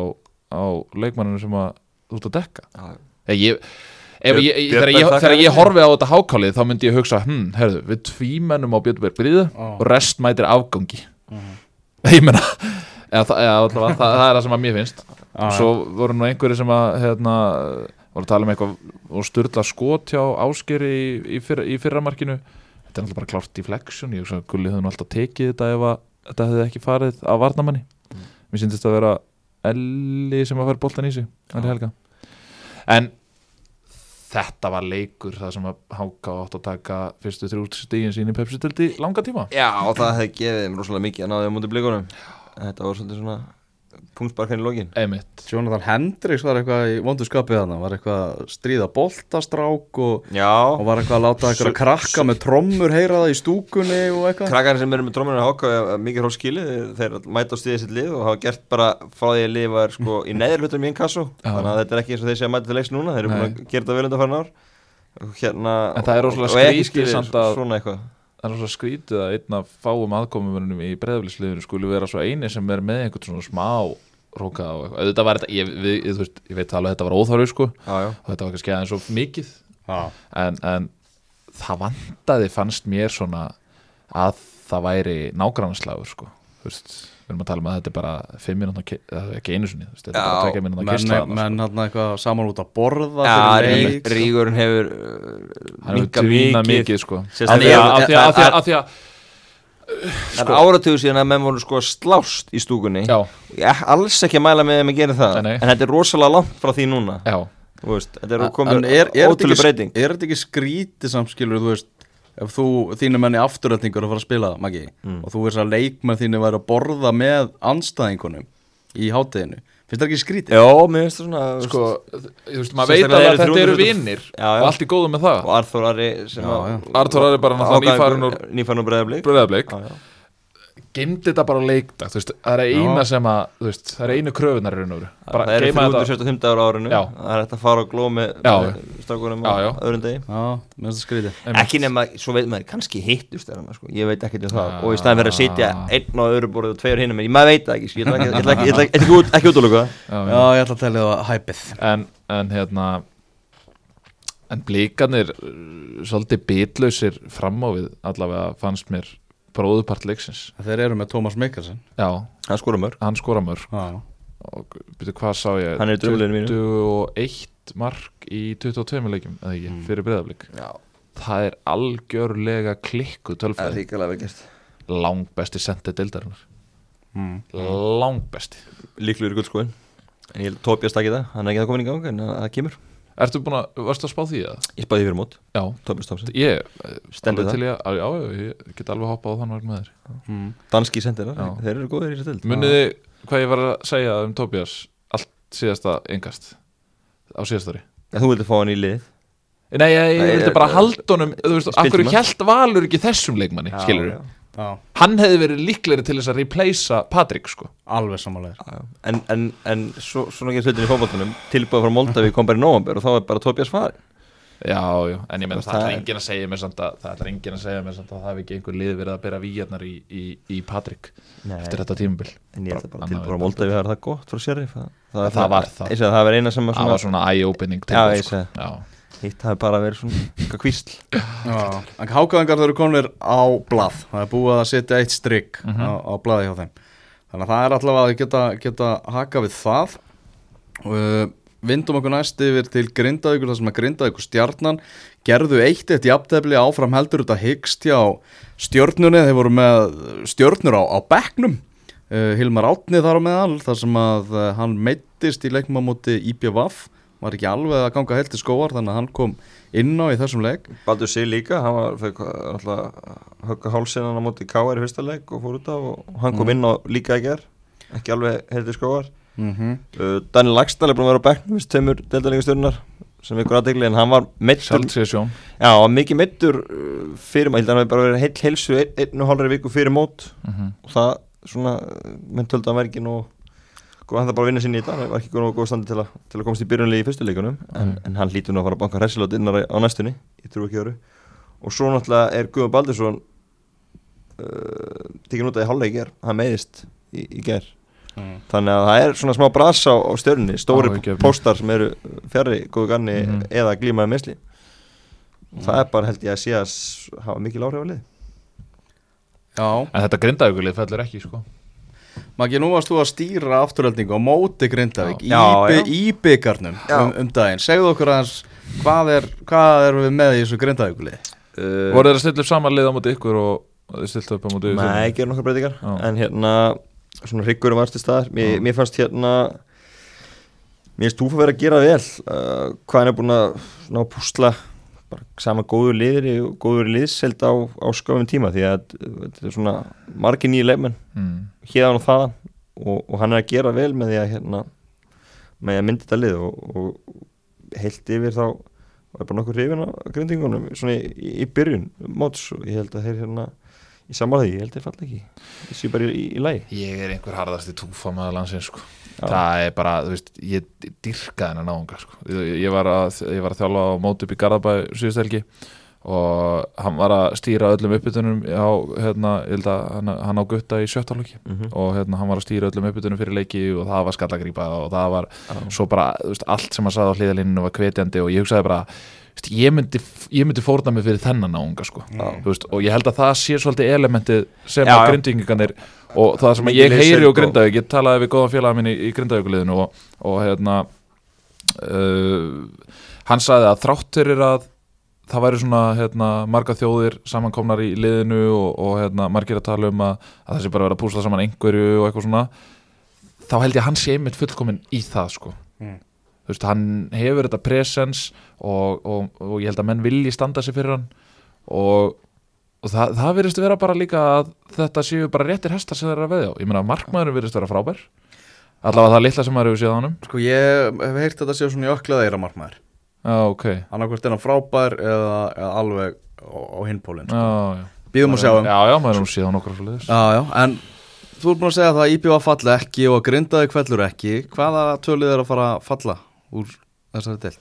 S2: á leikmanninu sem að þú ert að dekka?
S3: Já,
S2: ég, ef, ég, ég, þegar, ég, þegar ég horfi á þetta hákálið þá myndi ég hugsa, hm, herðu, við tvímennum á Björnberg Bríðu
S1: Ah.
S2: og rest mætir afgangi.
S1: Mhm.
S2: ég meina eða, það, eða, allavega, það, það er það sem að mér finnst.
S1: Ah,
S2: svo voru nú einhverju sem að hérna, voru að tala um eitthvað og styrla skot hjá áskeri í, í, fyrra, í fyrramarkinu. Þetta er alltaf bara klárt í flexion ég hugsa að Gulli hefði nú alltaf tekið þetta ef að þetta hefði ekki farið af varnamanni mér syndist að vera Elli sem að fara boltan í sig. Elli Helga. En þetta var leikur það sem að Háka átt að taka fyrstu þrjú stígin sín í Pepsi-tildi langa tíma.
S3: Já, og það hefði gefið þeim rosalega mikið að náði á mútið blikunum. Þetta var svolítið svona punktsparkan í lokin.
S2: Einmitt.
S1: Jonathan Hendricks var eitthvað í vondu skapið þarna, var eitthvað að stríða boltastrák og, og var eitthvað að láta eitthvað að krakka með trommur heyra það í stúkunni og eitthvað.
S3: Krakkarnir sem eru með dróminu að háka mikið hrótt skilið, þeir mæta á stíðið sitt lið og hafa gert bara frá því að lið var sko, í neðri hlutum í einn kassu þannig að þetta er ekki eins og þeir sé að mæta til leiks núna þeir eru búin að gera þetta vel undan farin ár hérna,
S2: En það er rosalega
S3: og
S2: skrítið Það er svo skrítið að einn af fáum aðkomumörnum í breyðaflisliðinu skuli vera svo eini sem er með einhvern svona smá róka og. Auðvitað var þetta, ég, við, ég, veist, ég veit alveg að þetta var óþarfi sko
S3: já, já.
S2: og þetta var kannski aðeins svo mikið en, en það vantaði fannst mér svona að það væri nágrannslagur sko veist, við erum að tala um að þetta er bara fimm mínútna, það er ekki einu sinni þetta er bara
S3: Já,
S2: tvekja mínútna
S1: menn,
S2: kistla
S1: menn hann eitthvað saman út að borða
S3: Já,
S1: leik
S3: Rígurinn hefur
S2: hann hefur
S3: minkað
S2: tvínað
S3: mikið.
S2: sko. Af
S3: Sérstaklega-
S2: því að- af því að- af því að- af því að
S3: Það er áratugur síðan að menn voru sko slást í stúkunni. Ég alls ekki að mæla með þeim að gera það
S2: Nei, nei.
S3: En þetta er rosalega langt frá því núna.
S2: Já,
S3: veist, Þetta er
S1: En
S3: komið
S1: er, er, þetta
S3: ótrúlega
S1: ekki,
S3: breyting.
S1: er þetta ekki skrítið samskilur, þú veist ef þú, þínu menni afturöldingur að fara að spila Maggi,
S3: Mm.
S1: og þú veist að leikmenn þínu væri að borða með anstæðingunum í hátteginu, finnst það ekki skrítið?
S3: Já, mér finnst það svona
S2: sko þú veist, maður veit alveg að þetta eru
S3: 300
S2: vinnir og allt í góðu með það
S3: Og Arþór Ari.
S2: Arthur Ari bara náttúrulega nýfarinn úr-
S3: Nýfarinn úr breyðablík
S2: bröðableik
S3: Já, já.
S2: Gemdi þetta bara þú veist, það er eina
S1: Já.
S2: sem að veist, það er einu kröfunar í raun og veru bara
S3: Það eru
S2: geima þetta
S3: 375 dagur á árinu
S2: Já.
S3: Það er hægt að fara á gló með
S2: Já.
S3: strákunum
S2: Já,
S3: á
S2: já.
S3: öðrum degi. Ekki nema, svo veit maður, kannski hittust sko. Ég veit ekki um það
S2: Já.
S3: Og í staðin verið að sitja einn á öðru borðið og tveir hinnum En maður veit það ekki, sko. ég ætla ekki- ég ætla ekki- ég ætla ekki- ekki út- ekki útlöku það
S2: Já,
S1: ég ætla að tellja það hæpið
S2: en, en hérna en blíkanir uh, svolítið bitlausir fram á við allavega fannst mér bróðupart leiksins.
S1: Þeir eru með Tómas Mikkelsen.
S2: Já,
S3: Hann skora mörg
S2: hann skora mörg
S1: Já,
S2: og byrju hvað sá ég?
S3: Hann er í dröfleginu mínu.
S2: 21 mark í 22 leikjum eða ekki,
S1: Mm.
S2: fyrir breyðablík
S3: Já,
S2: það er algjörlega klikku
S3: það er
S2: tölfræði
S3: ríkilega vel gert.
S2: Langbesti sendið deildarinnar.
S1: Mm.
S2: langbesti.
S3: Líklegur í guldskoðin En ég tópjast ekki það, hann er ekki að koma í gang En það kemur
S2: Ertu búin að, varstu að spá því að?
S3: Ég spáði fyrir mót,
S2: Já,
S3: tópjast tópsinn
S2: ég
S3: Stendur
S2: alveg
S3: það?
S2: til ég, já, já, ég get alveg hoppað á þann vegna með þér.
S1: Mm.
S3: Danski sendir
S2: Já.
S3: Þeir eru góðir í þessu dild
S2: Munið þið hvað ég var að segja um Tobias allt síðasta engast á síðastari
S3: Þú vildi fá hann í lið?
S2: Nei, ég, ég vildi bara halda honum Þú veist, af hverju hjælt Valur ekki þessum leikmanni, skilur
S3: Já,
S1: Já,
S2: Hann hefði verið líklegri til þess að replacea Patrik, sko.
S1: Alveg samanlega.
S3: En, en, en svo, svona ekki hlutin í fótballtunum Tilbúið frá Moldavík kom bara í nóvambur Og þá er bara tópjast farin
S2: Já, já, en ég
S3: veist,
S2: það
S3: það
S2: er enginn að segja mér samt að það er enginn að segja mér samt að það hafi ekki einhver lið verið að bera víjarnar í, í, í Patrik
S3: Nei,
S2: eftir þetta tímabil.
S3: En ég ætla bara
S2: Annað
S3: tilbúið frá Moldavík er það gott frá Sheriff. Það, það,
S2: Það. var það.
S3: Að það var eina sem var
S2: var svona eye-opening
S3: Hitt hafi bara verið svona eitthvað kvísl.
S1: Hákaðingar eru konir á blað. Það er búið að setja eitt strikk
S2: Mhm.
S1: á, á blaði hjá þeim. Þannig að það er allavega að geta, geta haka við það. Uh, Vindum okkur næst yfir til Grindavíkur þar sem að Grindavíkur stjarnan gerðu eitt eitt jafntefli áfram heldur þetta hyggst hjá stjörnunni. Þeir voru með stjörnur á, á bekknum. Uh, Hilmar Átni þar á meðal þar sem að uh, hann meittist í leikmamóti IPVAF var ekki alveg að ganga heilt til skóar þannig að hann kom inn á í þessum leik
S3: Baldur sig líka, hann var fekk alltaf högga hálsinnan á móti K.R. í fyrsta leik og fór út af og hann kom
S1: Mm.
S3: inn á líka í ger ekki alveg heyrði skóar
S1: mm -hmm.
S3: uh, Daniel Lagstall er búin að vera á bekknum við tveimur deltalegastjörnar sem ykkur aðdegli en hann var
S2: sjón
S3: já, hann var mikið meittur uh, fyrir maður, hann var bara verið heil heilsu ein, einn og hálfri viku fyrir mót og það svona að verkin og sko, hann það bara að vinna sinni í þetta. Hann var ekki góð, góð standi til, a, til að komast í byrjunlegi í fyrstu leikunum en,
S2: Mm.
S3: en hann lítur nú að fara að banka hressilótt innar á næstunni, ég trú ekki öru og svo náttúrulega er Guðan Baldursson uh, tekinn út að í hálfleik ger, hann meiðist í, í ger
S1: Mm.
S3: þannig að það er svona smá bras á, á stjörnni stóri
S2: Áhyggjuefni.
S3: póstar sem eru fjarrri góðu ganni
S2: Mhm.
S3: eða glímaði meðsli það er bara held ég að sé að hafa mikil áhrif á lið
S1: Já,
S2: En þetta grindaugulið fellur ekki, sko
S1: Maggi, nú varst þú að stýra afturöldingu á móti Grindavík í,
S3: Já,
S1: by-
S3: já.
S1: í byggarnum um, um daginn. Segðu okkur aðeins, hvað er, hvað er við með í þessu Grindavíkulið?
S3: uh,
S2: Voru þeir að stilla upp saman lið á móti ykkur og þeir stilla upp á móti
S3: Nei, gera nokkar breytingar.
S2: Já.
S3: En hérna, svona hryggurum varst í staðar. Mér, mér fannst hérna Mér finnst Túfa verið að gera vel. Uh, Hvað hann er búin að ná að púsla bara sama góður liðri og góður liðseld á, á skofum tíma því að þetta er svona margir nýju leifmenn
S2: mm.
S3: hérðan og þaðan og, og hann er að gera vel með því að hérna, með að myndi þetta lið og, og heilt yfir þá var bara nokkur hrifin á grindingunum svona í, í byrjun móts og ég held að þeir hérna Ég því, ég held að ég falla ekki Ég sé bara í, í, í lagi
S2: Ég er einhver harðasti túfamaður landsins sko. Það er bara, þú veist, ég dyrka þennan náunga sko. ég, ég, var að, ég var að þjálfa á mót upp í Garðabæ síðust helgi og hann var að stýra öllum uppbytunum á, hérna, að hann, hann á gutta í sjöttalöki
S3: Mhm.
S2: og hérna, hann var að stýra öllum uppbytunum fyrir leiki og það var skallagrípa og það var
S3: Já.
S2: svo bara, þú veist, allt sem hann saði á hliðalíninu var hvetjandi og ég hugsaði bara ég myndi, ég myndi fórna mig fyrir þennan náunga sko.
S3: Já.
S2: Þú veist, og ég held að það sé svolítið elementið sem
S3: Já,
S2: að
S3: já.
S2: grindvíkingarnir og það sem ég heyri og grindavík ég talaði við góðan félaga minn í, í grindavíkuliðinu og, og hérna uh, hann sagði að þrátturir að það væri svona hérna, marga þjóðir samankomnar í liðinu og, og hérna, margir að tala um að, að það sé bara að vera að púsla saman einhverju og eitthvað svona þá held ég að hann sé einmitt fullkomin í það sko
S1: Mm.
S2: Þú veist, hann hefur þetta presens og, og, og ég held að menn vilji standa sig fyrir hann. Og, og það, það virðist vera bara líka að þetta séu bara réttir hestar sem þeir eru að veðja á. Ég meina markmaðurinn virðist vera frábær. Allavega það litla sem maður hefur séð á honum.
S1: Sko ég hef heyrt þetta séu svona í öklaða eira markmaður.
S2: Já, ok,
S1: annarkvært er hann frábær eða, eða alveg á, á hinpólinn sko.
S2: já
S1: Býðum að sjá um
S2: já, já, maður hefur séð á leiðis
S1: Já, já, en þú er búin að segja það að IPV falli ekki og grindaði kvellur ekki. Hvaða tölið er að fara að falla úr þessari?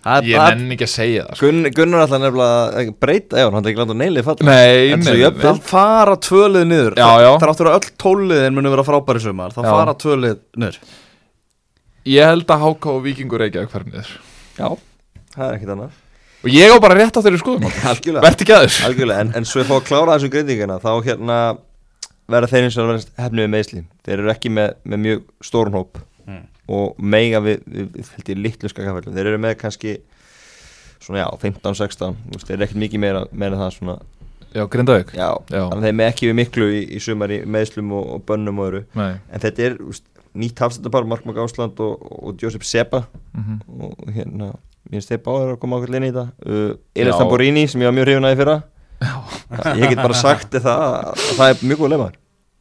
S1: Það
S2: ég
S1: það-
S2: nenni ekki að segja það sko.
S3: Gunn, Gunnar alltaf nefnilega að breyta Já, hann er ekki langt að neilið falla.
S2: Nei,
S3: En
S2: nei,
S3: svo
S2: nei,
S3: jöfn-
S1: Það fara tvölið niður.
S2: Já, já.
S1: Þráttur að öll tóliðin muni vera frábæri sumar. Það
S2: Já.
S1: fara tvölið niður.
S2: Ég held að Háka og Víkingur að hvernig niður.
S3: Já, það er ekkit annað.
S2: Og ég á bara rétt á þeirri skoðum
S3: Algjörlega.
S2: Verð ekki að þess
S3: Algjörlega, en, en svo ég fá að klára þessum grindingina þá hérna verða þeir eins og að vera hefnið við meðsli þeir eru ekki með, með mjög stórun hóp. Og meiga við, við, held ég litlu skakafællum þeir eru með kannski svona já, 15-16 þú veist, þeir eru ekkert mikið meira, meira það svona.
S2: Já, Grindavík?
S3: Já,
S2: Já.
S3: þannig að þeir með ekki við miklu í, í sumar í meðslum og, og bönnum og öru
S2: nei.
S3: En þetta er úst, nýtt hafstættapar Mark Magásland og, og Josep Seba
S2: mhm.
S3: og hérna, mér finnst þeir báður að koma ákveð inn í þetta. Uh, Elis. Tamborini sem ég var mjög hrifun að í fyrra. Ég get bara sagt það að það er mjög góð leifar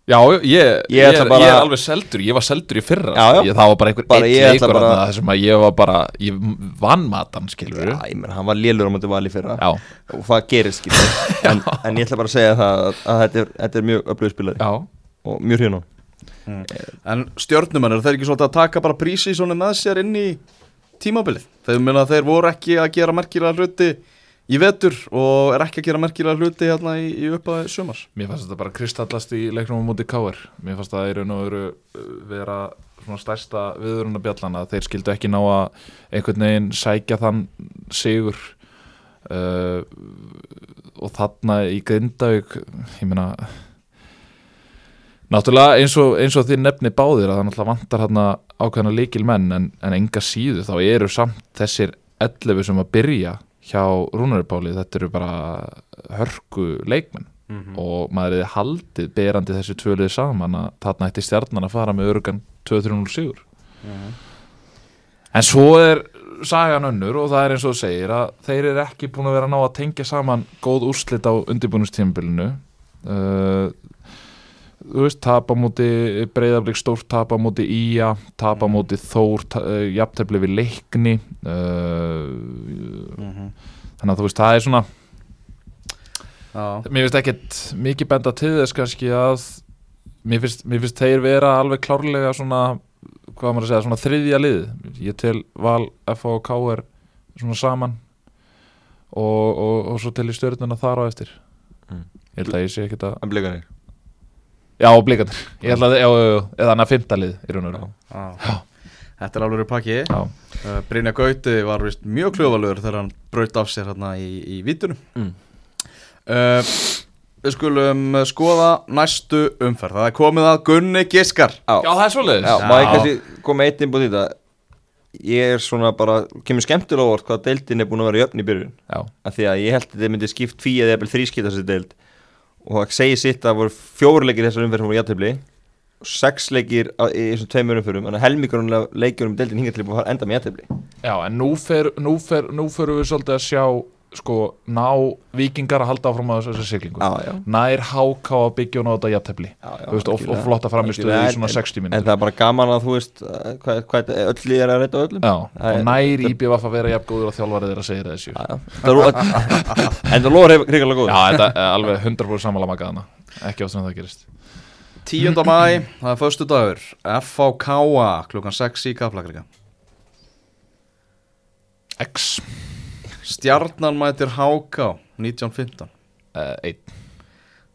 S2: Já, ég, ég,
S3: Ég
S2: er,
S3: bara-
S2: ég er alveg seldur, ég var seldur í fyrra.
S3: Já, já.
S2: Ég, Það var bara einhver
S3: Bara
S2: eitt leikur
S3: bara-
S2: bara... sem að ég var bara, ég vann matan, skilur
S3: Já, ég menn, hann var lélur á móti vali í fyrra.
S2: Já,
S3: og það gerist skilur en, en ég ætla bara að segja það að, að þetta, er, þetta er mjög öflöðu spilari.
S2: Já,
S3: og mjög hrifun á
S1: En stjörnumenn, eru þeir ekki svolítið að taka bara prísi svona með sér inn í tímabilið? Þeir meina að þeir voru ekki að gera merkilega hluti í vetur og er ekki að gera merkilega hluti hérna í, í uppaði sumars.
S2: Mér fannst þetta bara kristallast í leiknum á móti Káir Mér fannst það í raun og veru vera svona stærsta viðuruna bjallana Þeir skildu ekki ná að einhvern veginn sækja þann sigur. Uh, og þarna í Grindavík ég meina Náttúrulega eins og, eins og þið nefni báðir að það náttúrulega vantar hérna ákveðna líkil menn en, en enga síðu þá eru samt þessir 11 sem að byrja hjá Rúnaripáli þetta eru bara hörku leikmenn. Og maður er haldið berandi þessi tvölið saman að þarna ætti stjarnan að fara með örugan 2-3-0 sigur. En svo er sagan önnur og það er eins og segir að þeir eru ekki búin að vera að ná að tengja saman góð úrslit á undirbúinustímbilinu uh, þú veist, tapa múti breyðarblik stórt tapa múti Ía tapa múti Þór uh, jafntefli við leikni uh, þannig að þú veist, það er svona
S1: Já,
S2: mér finnst ekkert mikið benda til þess kannski að mér finnst, mér finnst þeir vera alveg klárlega svona hvað á maður að segja, svona þriðja lið. Ég tel Val, F og K er svona saman og, og, og svo til í stjórnuna þar á eftir.
S3: Mm.
S2: ég held að ég sé ekkert að
S3: en blikanir
S2: já, blikandir, ég held að, já, já, já, eða hann að fymta lið í raun og
S1: já. Þetta er alveg pakki.
S2: Já,
S1: uh, Brynja Gauti var vist mjög kljóvalur þegar hann braut af sér hérna í, í vítunum
S3: Mm.
S1: uh, Við skulum skoða næstu umferð. Það er komið að Gunni Giskar.
S2: Já, það er svoleiðis.
S3: Já,
S1: Já.
S3: ég kannski koma eitt innbúið í þetta? Ég er svona bara, kemur skemmtilega á orð hvað deildin er búin að vera jöfn í byrjun.
S2: Já,
S3: af því að ég held að þetta myndi skipt fí eða eða þrískipta þessi deild og það segir sitt að það voru fjóruleikir þessar umferð sem voru jættefli og sex leikir á- í þessum tveimur umferðum. Þannig að helmingurinn leikjum um deildin hinga til að enda með jættefli
S2: já, en nú ferum við svolítið að sjá sko ná vikingar að halda áfram á þessu siglingu.
S3: Já, já.
S2: Nær háká að byggja og Þú veist, og, flotta framistöðu í svona
S3: en-
S2: 60
S3: En
S2: minnum
S3: það er bara gaman að þú veist uh, hvað, hvað öll er að reyta öllum.
S2: Já, og
S3: er-
S2: nær IBF að vera jafn góður og þjálfarið þeirra segir þessu
S3: Já, já. Það er- En það lóður hrigalega góð
S2: Já, þetta er alveg 100% sammála makaðana Ekki oft sem það gerist.
S1: 10. mæ, það er föstu dagur FVKA klukkan 6 í Kaplakrika.
S2: X
S1: Stjarnan mætir HK 1915
S2: uh, Einn.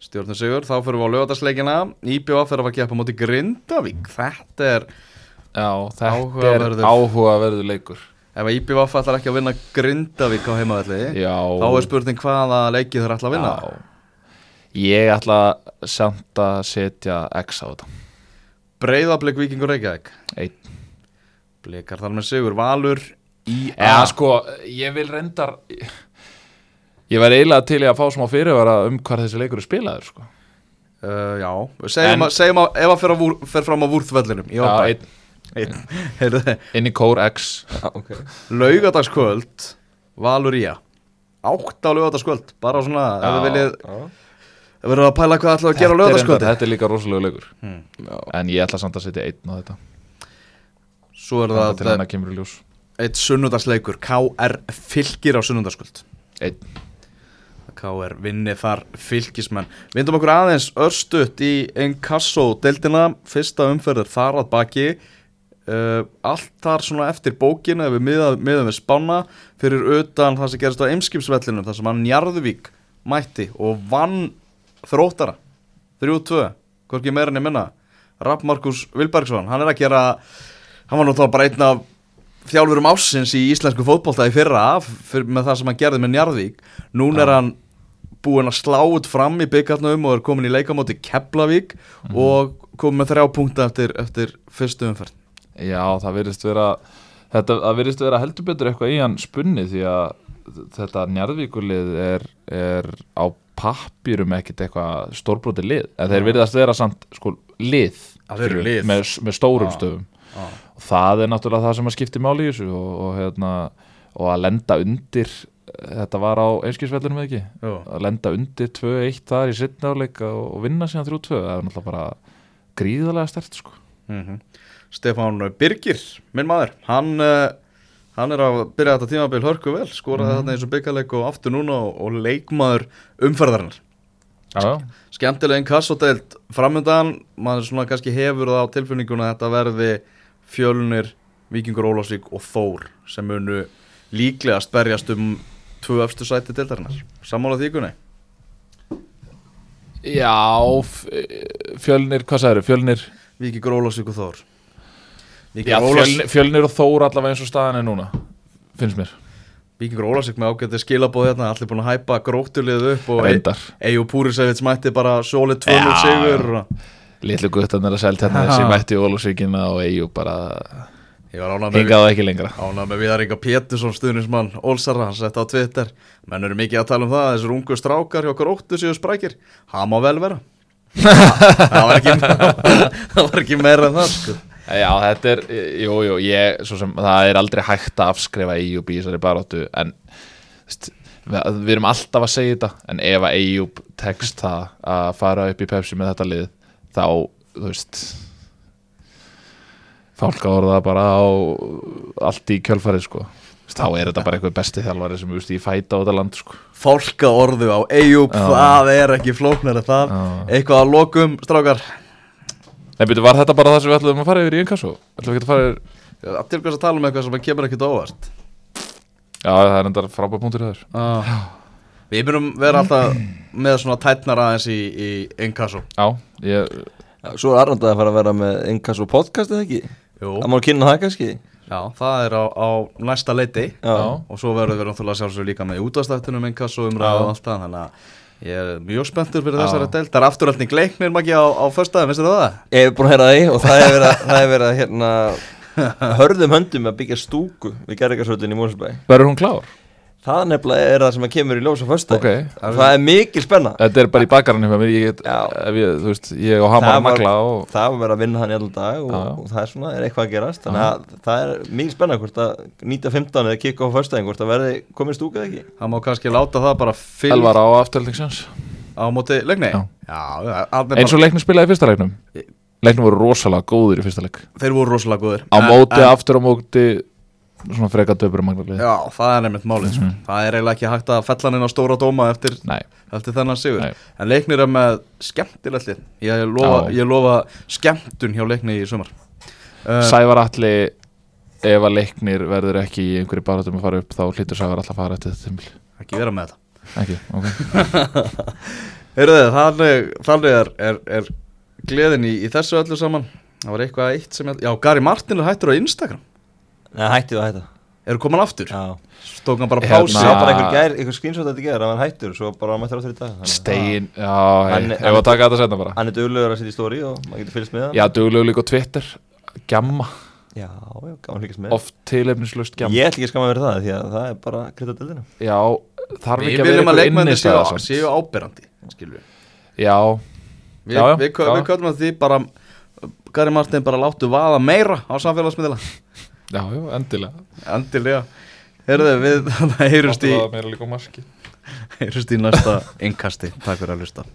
S1: Stjórnum sigur, þá fyrir við á lögatarsleikina IBF fyrir að fara að gefa móti Grindavík. Þetta er,
S2: Já, þetta
S1: Áhugaverður.
S2: er áhugaverður leikur
S1: ef IBF ætlar ekki að vinna Grindavík á heimavelli
S2: Já.
S1: Þá er spurning hvaða leikið þeir ætla að vinna.
S2: Já. Ég ætla samt að setja X á þetta.
S1: Breiðablик Víkingur Reykjavík.
S2: Einn.
S1: Blikar þar með sigur, Valur
S2: Já, sko, ég vil reyndar Ég væri eiginlega til í að fá smá fyrirvara um hvað þessi leikur er spilaður sko.
S1: Uh, já, segjum,
S2: En-
S1: að, segjum að ef að fer, að vúr, fer fram á vúrþvellinum
S2: Já, einn.
S1: Heyrðu,
S2: inn í Core X.
S3: Já, ok.
S1: Laugadagskvöld Valur í að Átt á laugadagskvöld Bara svona, ef
S2: Já,
S1: við viljið
S2: já.
S1: Ef við erum að pæla hvað við að gera á
S2: reyndar- Þetta er líka rosalega leikur.
S1: Hmm.
S3: Já.
S2: En ég ætla samt að setja einn á þetta.
S1: Svo er
S2: til
S1: það
S2: hann að kemur í ljós
S1: eitt sunnudagsleikur. KR fylgir á sunnudagskvöld.
S2: Einn.
S1: KR vinni þar fylgismenn Vindum okkur aðeins örstutt í Encasso deildina. Fyrsta umferður þar að baki. Uh, Allt þar svona eftir bókinu Ef við miðum við spána. Fyrir utan það sem gerist á Eimskipsvellinum Það sem hann Njarðvík mætti Og vann þróttara. 3-2, hvorki ég minna. Rapp Markus Vilbergsson Hann er að gera Hann var náttúrulega bara einn af þjálfurum ásins í íslensku fótbolta í fyrra fyrir, með það sem hann gerði með Njarðvík. Núna er hann búinn að slá út fram í byggarnum og er komin í leikamóti Keflavík og komin með þrjá punkta eftir, eftir fyrstu umferð.
S2: Já, það virðist vera Þetta það virðist vera heldur betur eitthvað í hann spunni því að þetta njarðvíkulið er, er á pappýrum ekkit eitthvað stórbróti lið. En þeir virðast vera samt sko lið, skilur,
S1: lið.
S2: Með, með stórum
S1: Já.
S2: stöfum.
S1: Já.
S2: Og það er náttúrulega það sem að skipti máli í þessu og, og, hérna, og að lenda undir þetta var á einskilsvellunum eða ekki
S1: Jú.
S2: að lenda undir 2-1 þar í setna áleika og, vinna síðan 3-2 það er náttúrulega bara gríðarlega stert sko.
S1: mm Stefán Birgir, minn maður hann, uh, hann er að byrja þetta tímabil hörku vel, skoraði þarna eins og byggarleik og aftur núna og, og leikmaður umferðarinnar
S2: já.
S1: skemmtileg einn kassoteild framöndan, maður svona kannski hefur það á tilfinninguna að þetta verði fjölunir, Víkingur Ólafsvík og Þór sem munu líklegast berjast um tvö öfstu sæti deildarinnar, sammála því ykkurni
S2: Já, f- fjölnir, hvað sagður, fjölnir?
S1: Víkingur Ólafsvík og Þór.
S2: Já, fjölnir, fjölnir og Þór allavega eins og staðan er núna finnst mér,
S1: Víkingur Ólafsvík með ágætti skilabóð hérna, allir búin að hæpa grótulið upp og Eyjú Púrisevits mætti bara sólið 2-0
S2: Já,
S1: sigur og...
S2: Litlu guttan er að selja hérna þessi mætti Ólusvíkina og Eyjú bara.
S1: Ég var ánað með,
S2: hingaði ekki lengra.
S1: Ánað með Viðar Inga Pétursson stuðnismann Ólsara, hann sett á Twitter. Menn eru mikið að tala um það, þessir ungu strákar hjá gróttu séu sprækir, það má vel vera. Það var ekki það var ekki meira en það sko.
S2: Já, þetta er, jú, jú, ég svo sem, það er aldrei hægt að afskrifa Eyjúb í þessari baróttu en veist, við, við erum alltaf að segja þetta en ef að Eyjúb tekst það að fara upp í Pepsi með þetta lið þá, þú veist fálka orða bara á allt í kjölfarið sko. Þá er þetta bara eitthvað besti þjálfari sem veist, ég fæta á þetta land sko.
S1: Fólka orðu á
S2: Já.
S1: það er ekki flóknar það,
S2: Já.
S1: eitthvað að lokum strákar,
S2: Nei, byrju, var þetta bara það sem við ætlum að fara yfir í einhversu? ætlum við ekki að fara yfir
S1: til hvers að tala um eitthvað sem kemur ekkert á óvart.
S2: Já, það er enda frábæð punktur þér.
S1: Við myndum vera alltaf með svona tætnar aðeins í, í Inkasso.
S2: Já, ég,
S3: Svo er Arnald að fara að vera með Inkass og podcast eða ekki
S1: Jú.
S3: Það má kynna það kannski
S1: Já, það er á, á næsta leiti
S3: Já,
S2: Já.
S1: og svo verður við náttúrulega sjálfsögur líka með útastættunum einhvers og umræðu og allt það þannig að ég er mjög spenntur fyrir þessari deild Það er afturhaldning leiknir maki á, á föstudaginn, veistu það?
S3: Ég hef búin að heyra því og það hefur verið, að- það hérna, hörðum höndum að byggja stúku við Gerrikarsvöldin í Mósberg
S2: verður hún klár?
S3: Það nefnilega er það sem að kemur í ljós á föstu
S2: Ok.
S3: Það er mikil spenna.
S2: Þetta er bara í mér ég, get,
S3: Já.
S2: ef ég, og Hamar að magla og
S3: Það var verið að vinna hann í allan dag og, og það er svona, er eitthvað að gerast. Þannig að það er mikil spenna hvort að 9.15 eða kikka á föstudaginn hvort að verði komið stúka eða ekki.
S1: Það má kannski láta það bara fylg
S2: Elvar á afturhaldingsjans
S1: á móti leikni
S2: Eins og leiknum spilaði í fyrsta leiknum. Leiknum voru rosalega góðir í fyrsta leik.
S1: Þeir voru rosalega góðir
S2: Svona freka og magla
S1: Já, það er nefnitt málið sko. Það er eiginlega ekki hægt að fella hann inn á stóra dóma eftir, eftir þennan sigur.
S2: Nei.
S1: En leiknir er með skemmtilegt lið. Ég lofa, ég lofa skemmtun hjá leikni í sumar. Uh,
S2: Sævar Alli Ef að leiknir verður ekki í einhverju baratum að fara upp Þá hlýtur Sævar Alli að fara eftir þetta tímabil.
S1: Ekki vera með þetta
S2: Ekki, ok.
S1: Heyrðu, þannig, þannig er, er, er gleðin í, í þessu öllu saman. Það var eitthvað eitt sem Já, Gary Martin er hættur á Instagram
S3: Nei, hætti það hætta.
S1: Eru komin aftur?
S3: Já.
S1: Stók hann bara
S2: Hérna-
S1: pási
S3: Það var bara einhver, gær, einhver screenshot að þetta gera, hann hættur Svo bara mættur áttur í dag
S2: Stein, já, hei, ef að taka þetta setna bara.
S3: Hann er duglegur að setja í stóri og maður getur fylgst með hann.
S2: Já, duglegu líka á Twitter Gjamma,
S3: Já, já, gaman að fylgjast með.
S2: Oft tilefnislaust gjamma.
S3: Ég ætla ekki að skama verið það því að það er bara krytta dildina
S2: Já, þarf
S1: Við
S2: ekki að vera
S1: viljum að
S2: einhver
S1: leikmennir
S2: Já, Já, endilega.
S1: Endilega. Herðu við heyrust í,
S2: Náttúrulega meira líka á marki
S1: heyrust í næsta innkasti. Takk fyrir að hlusta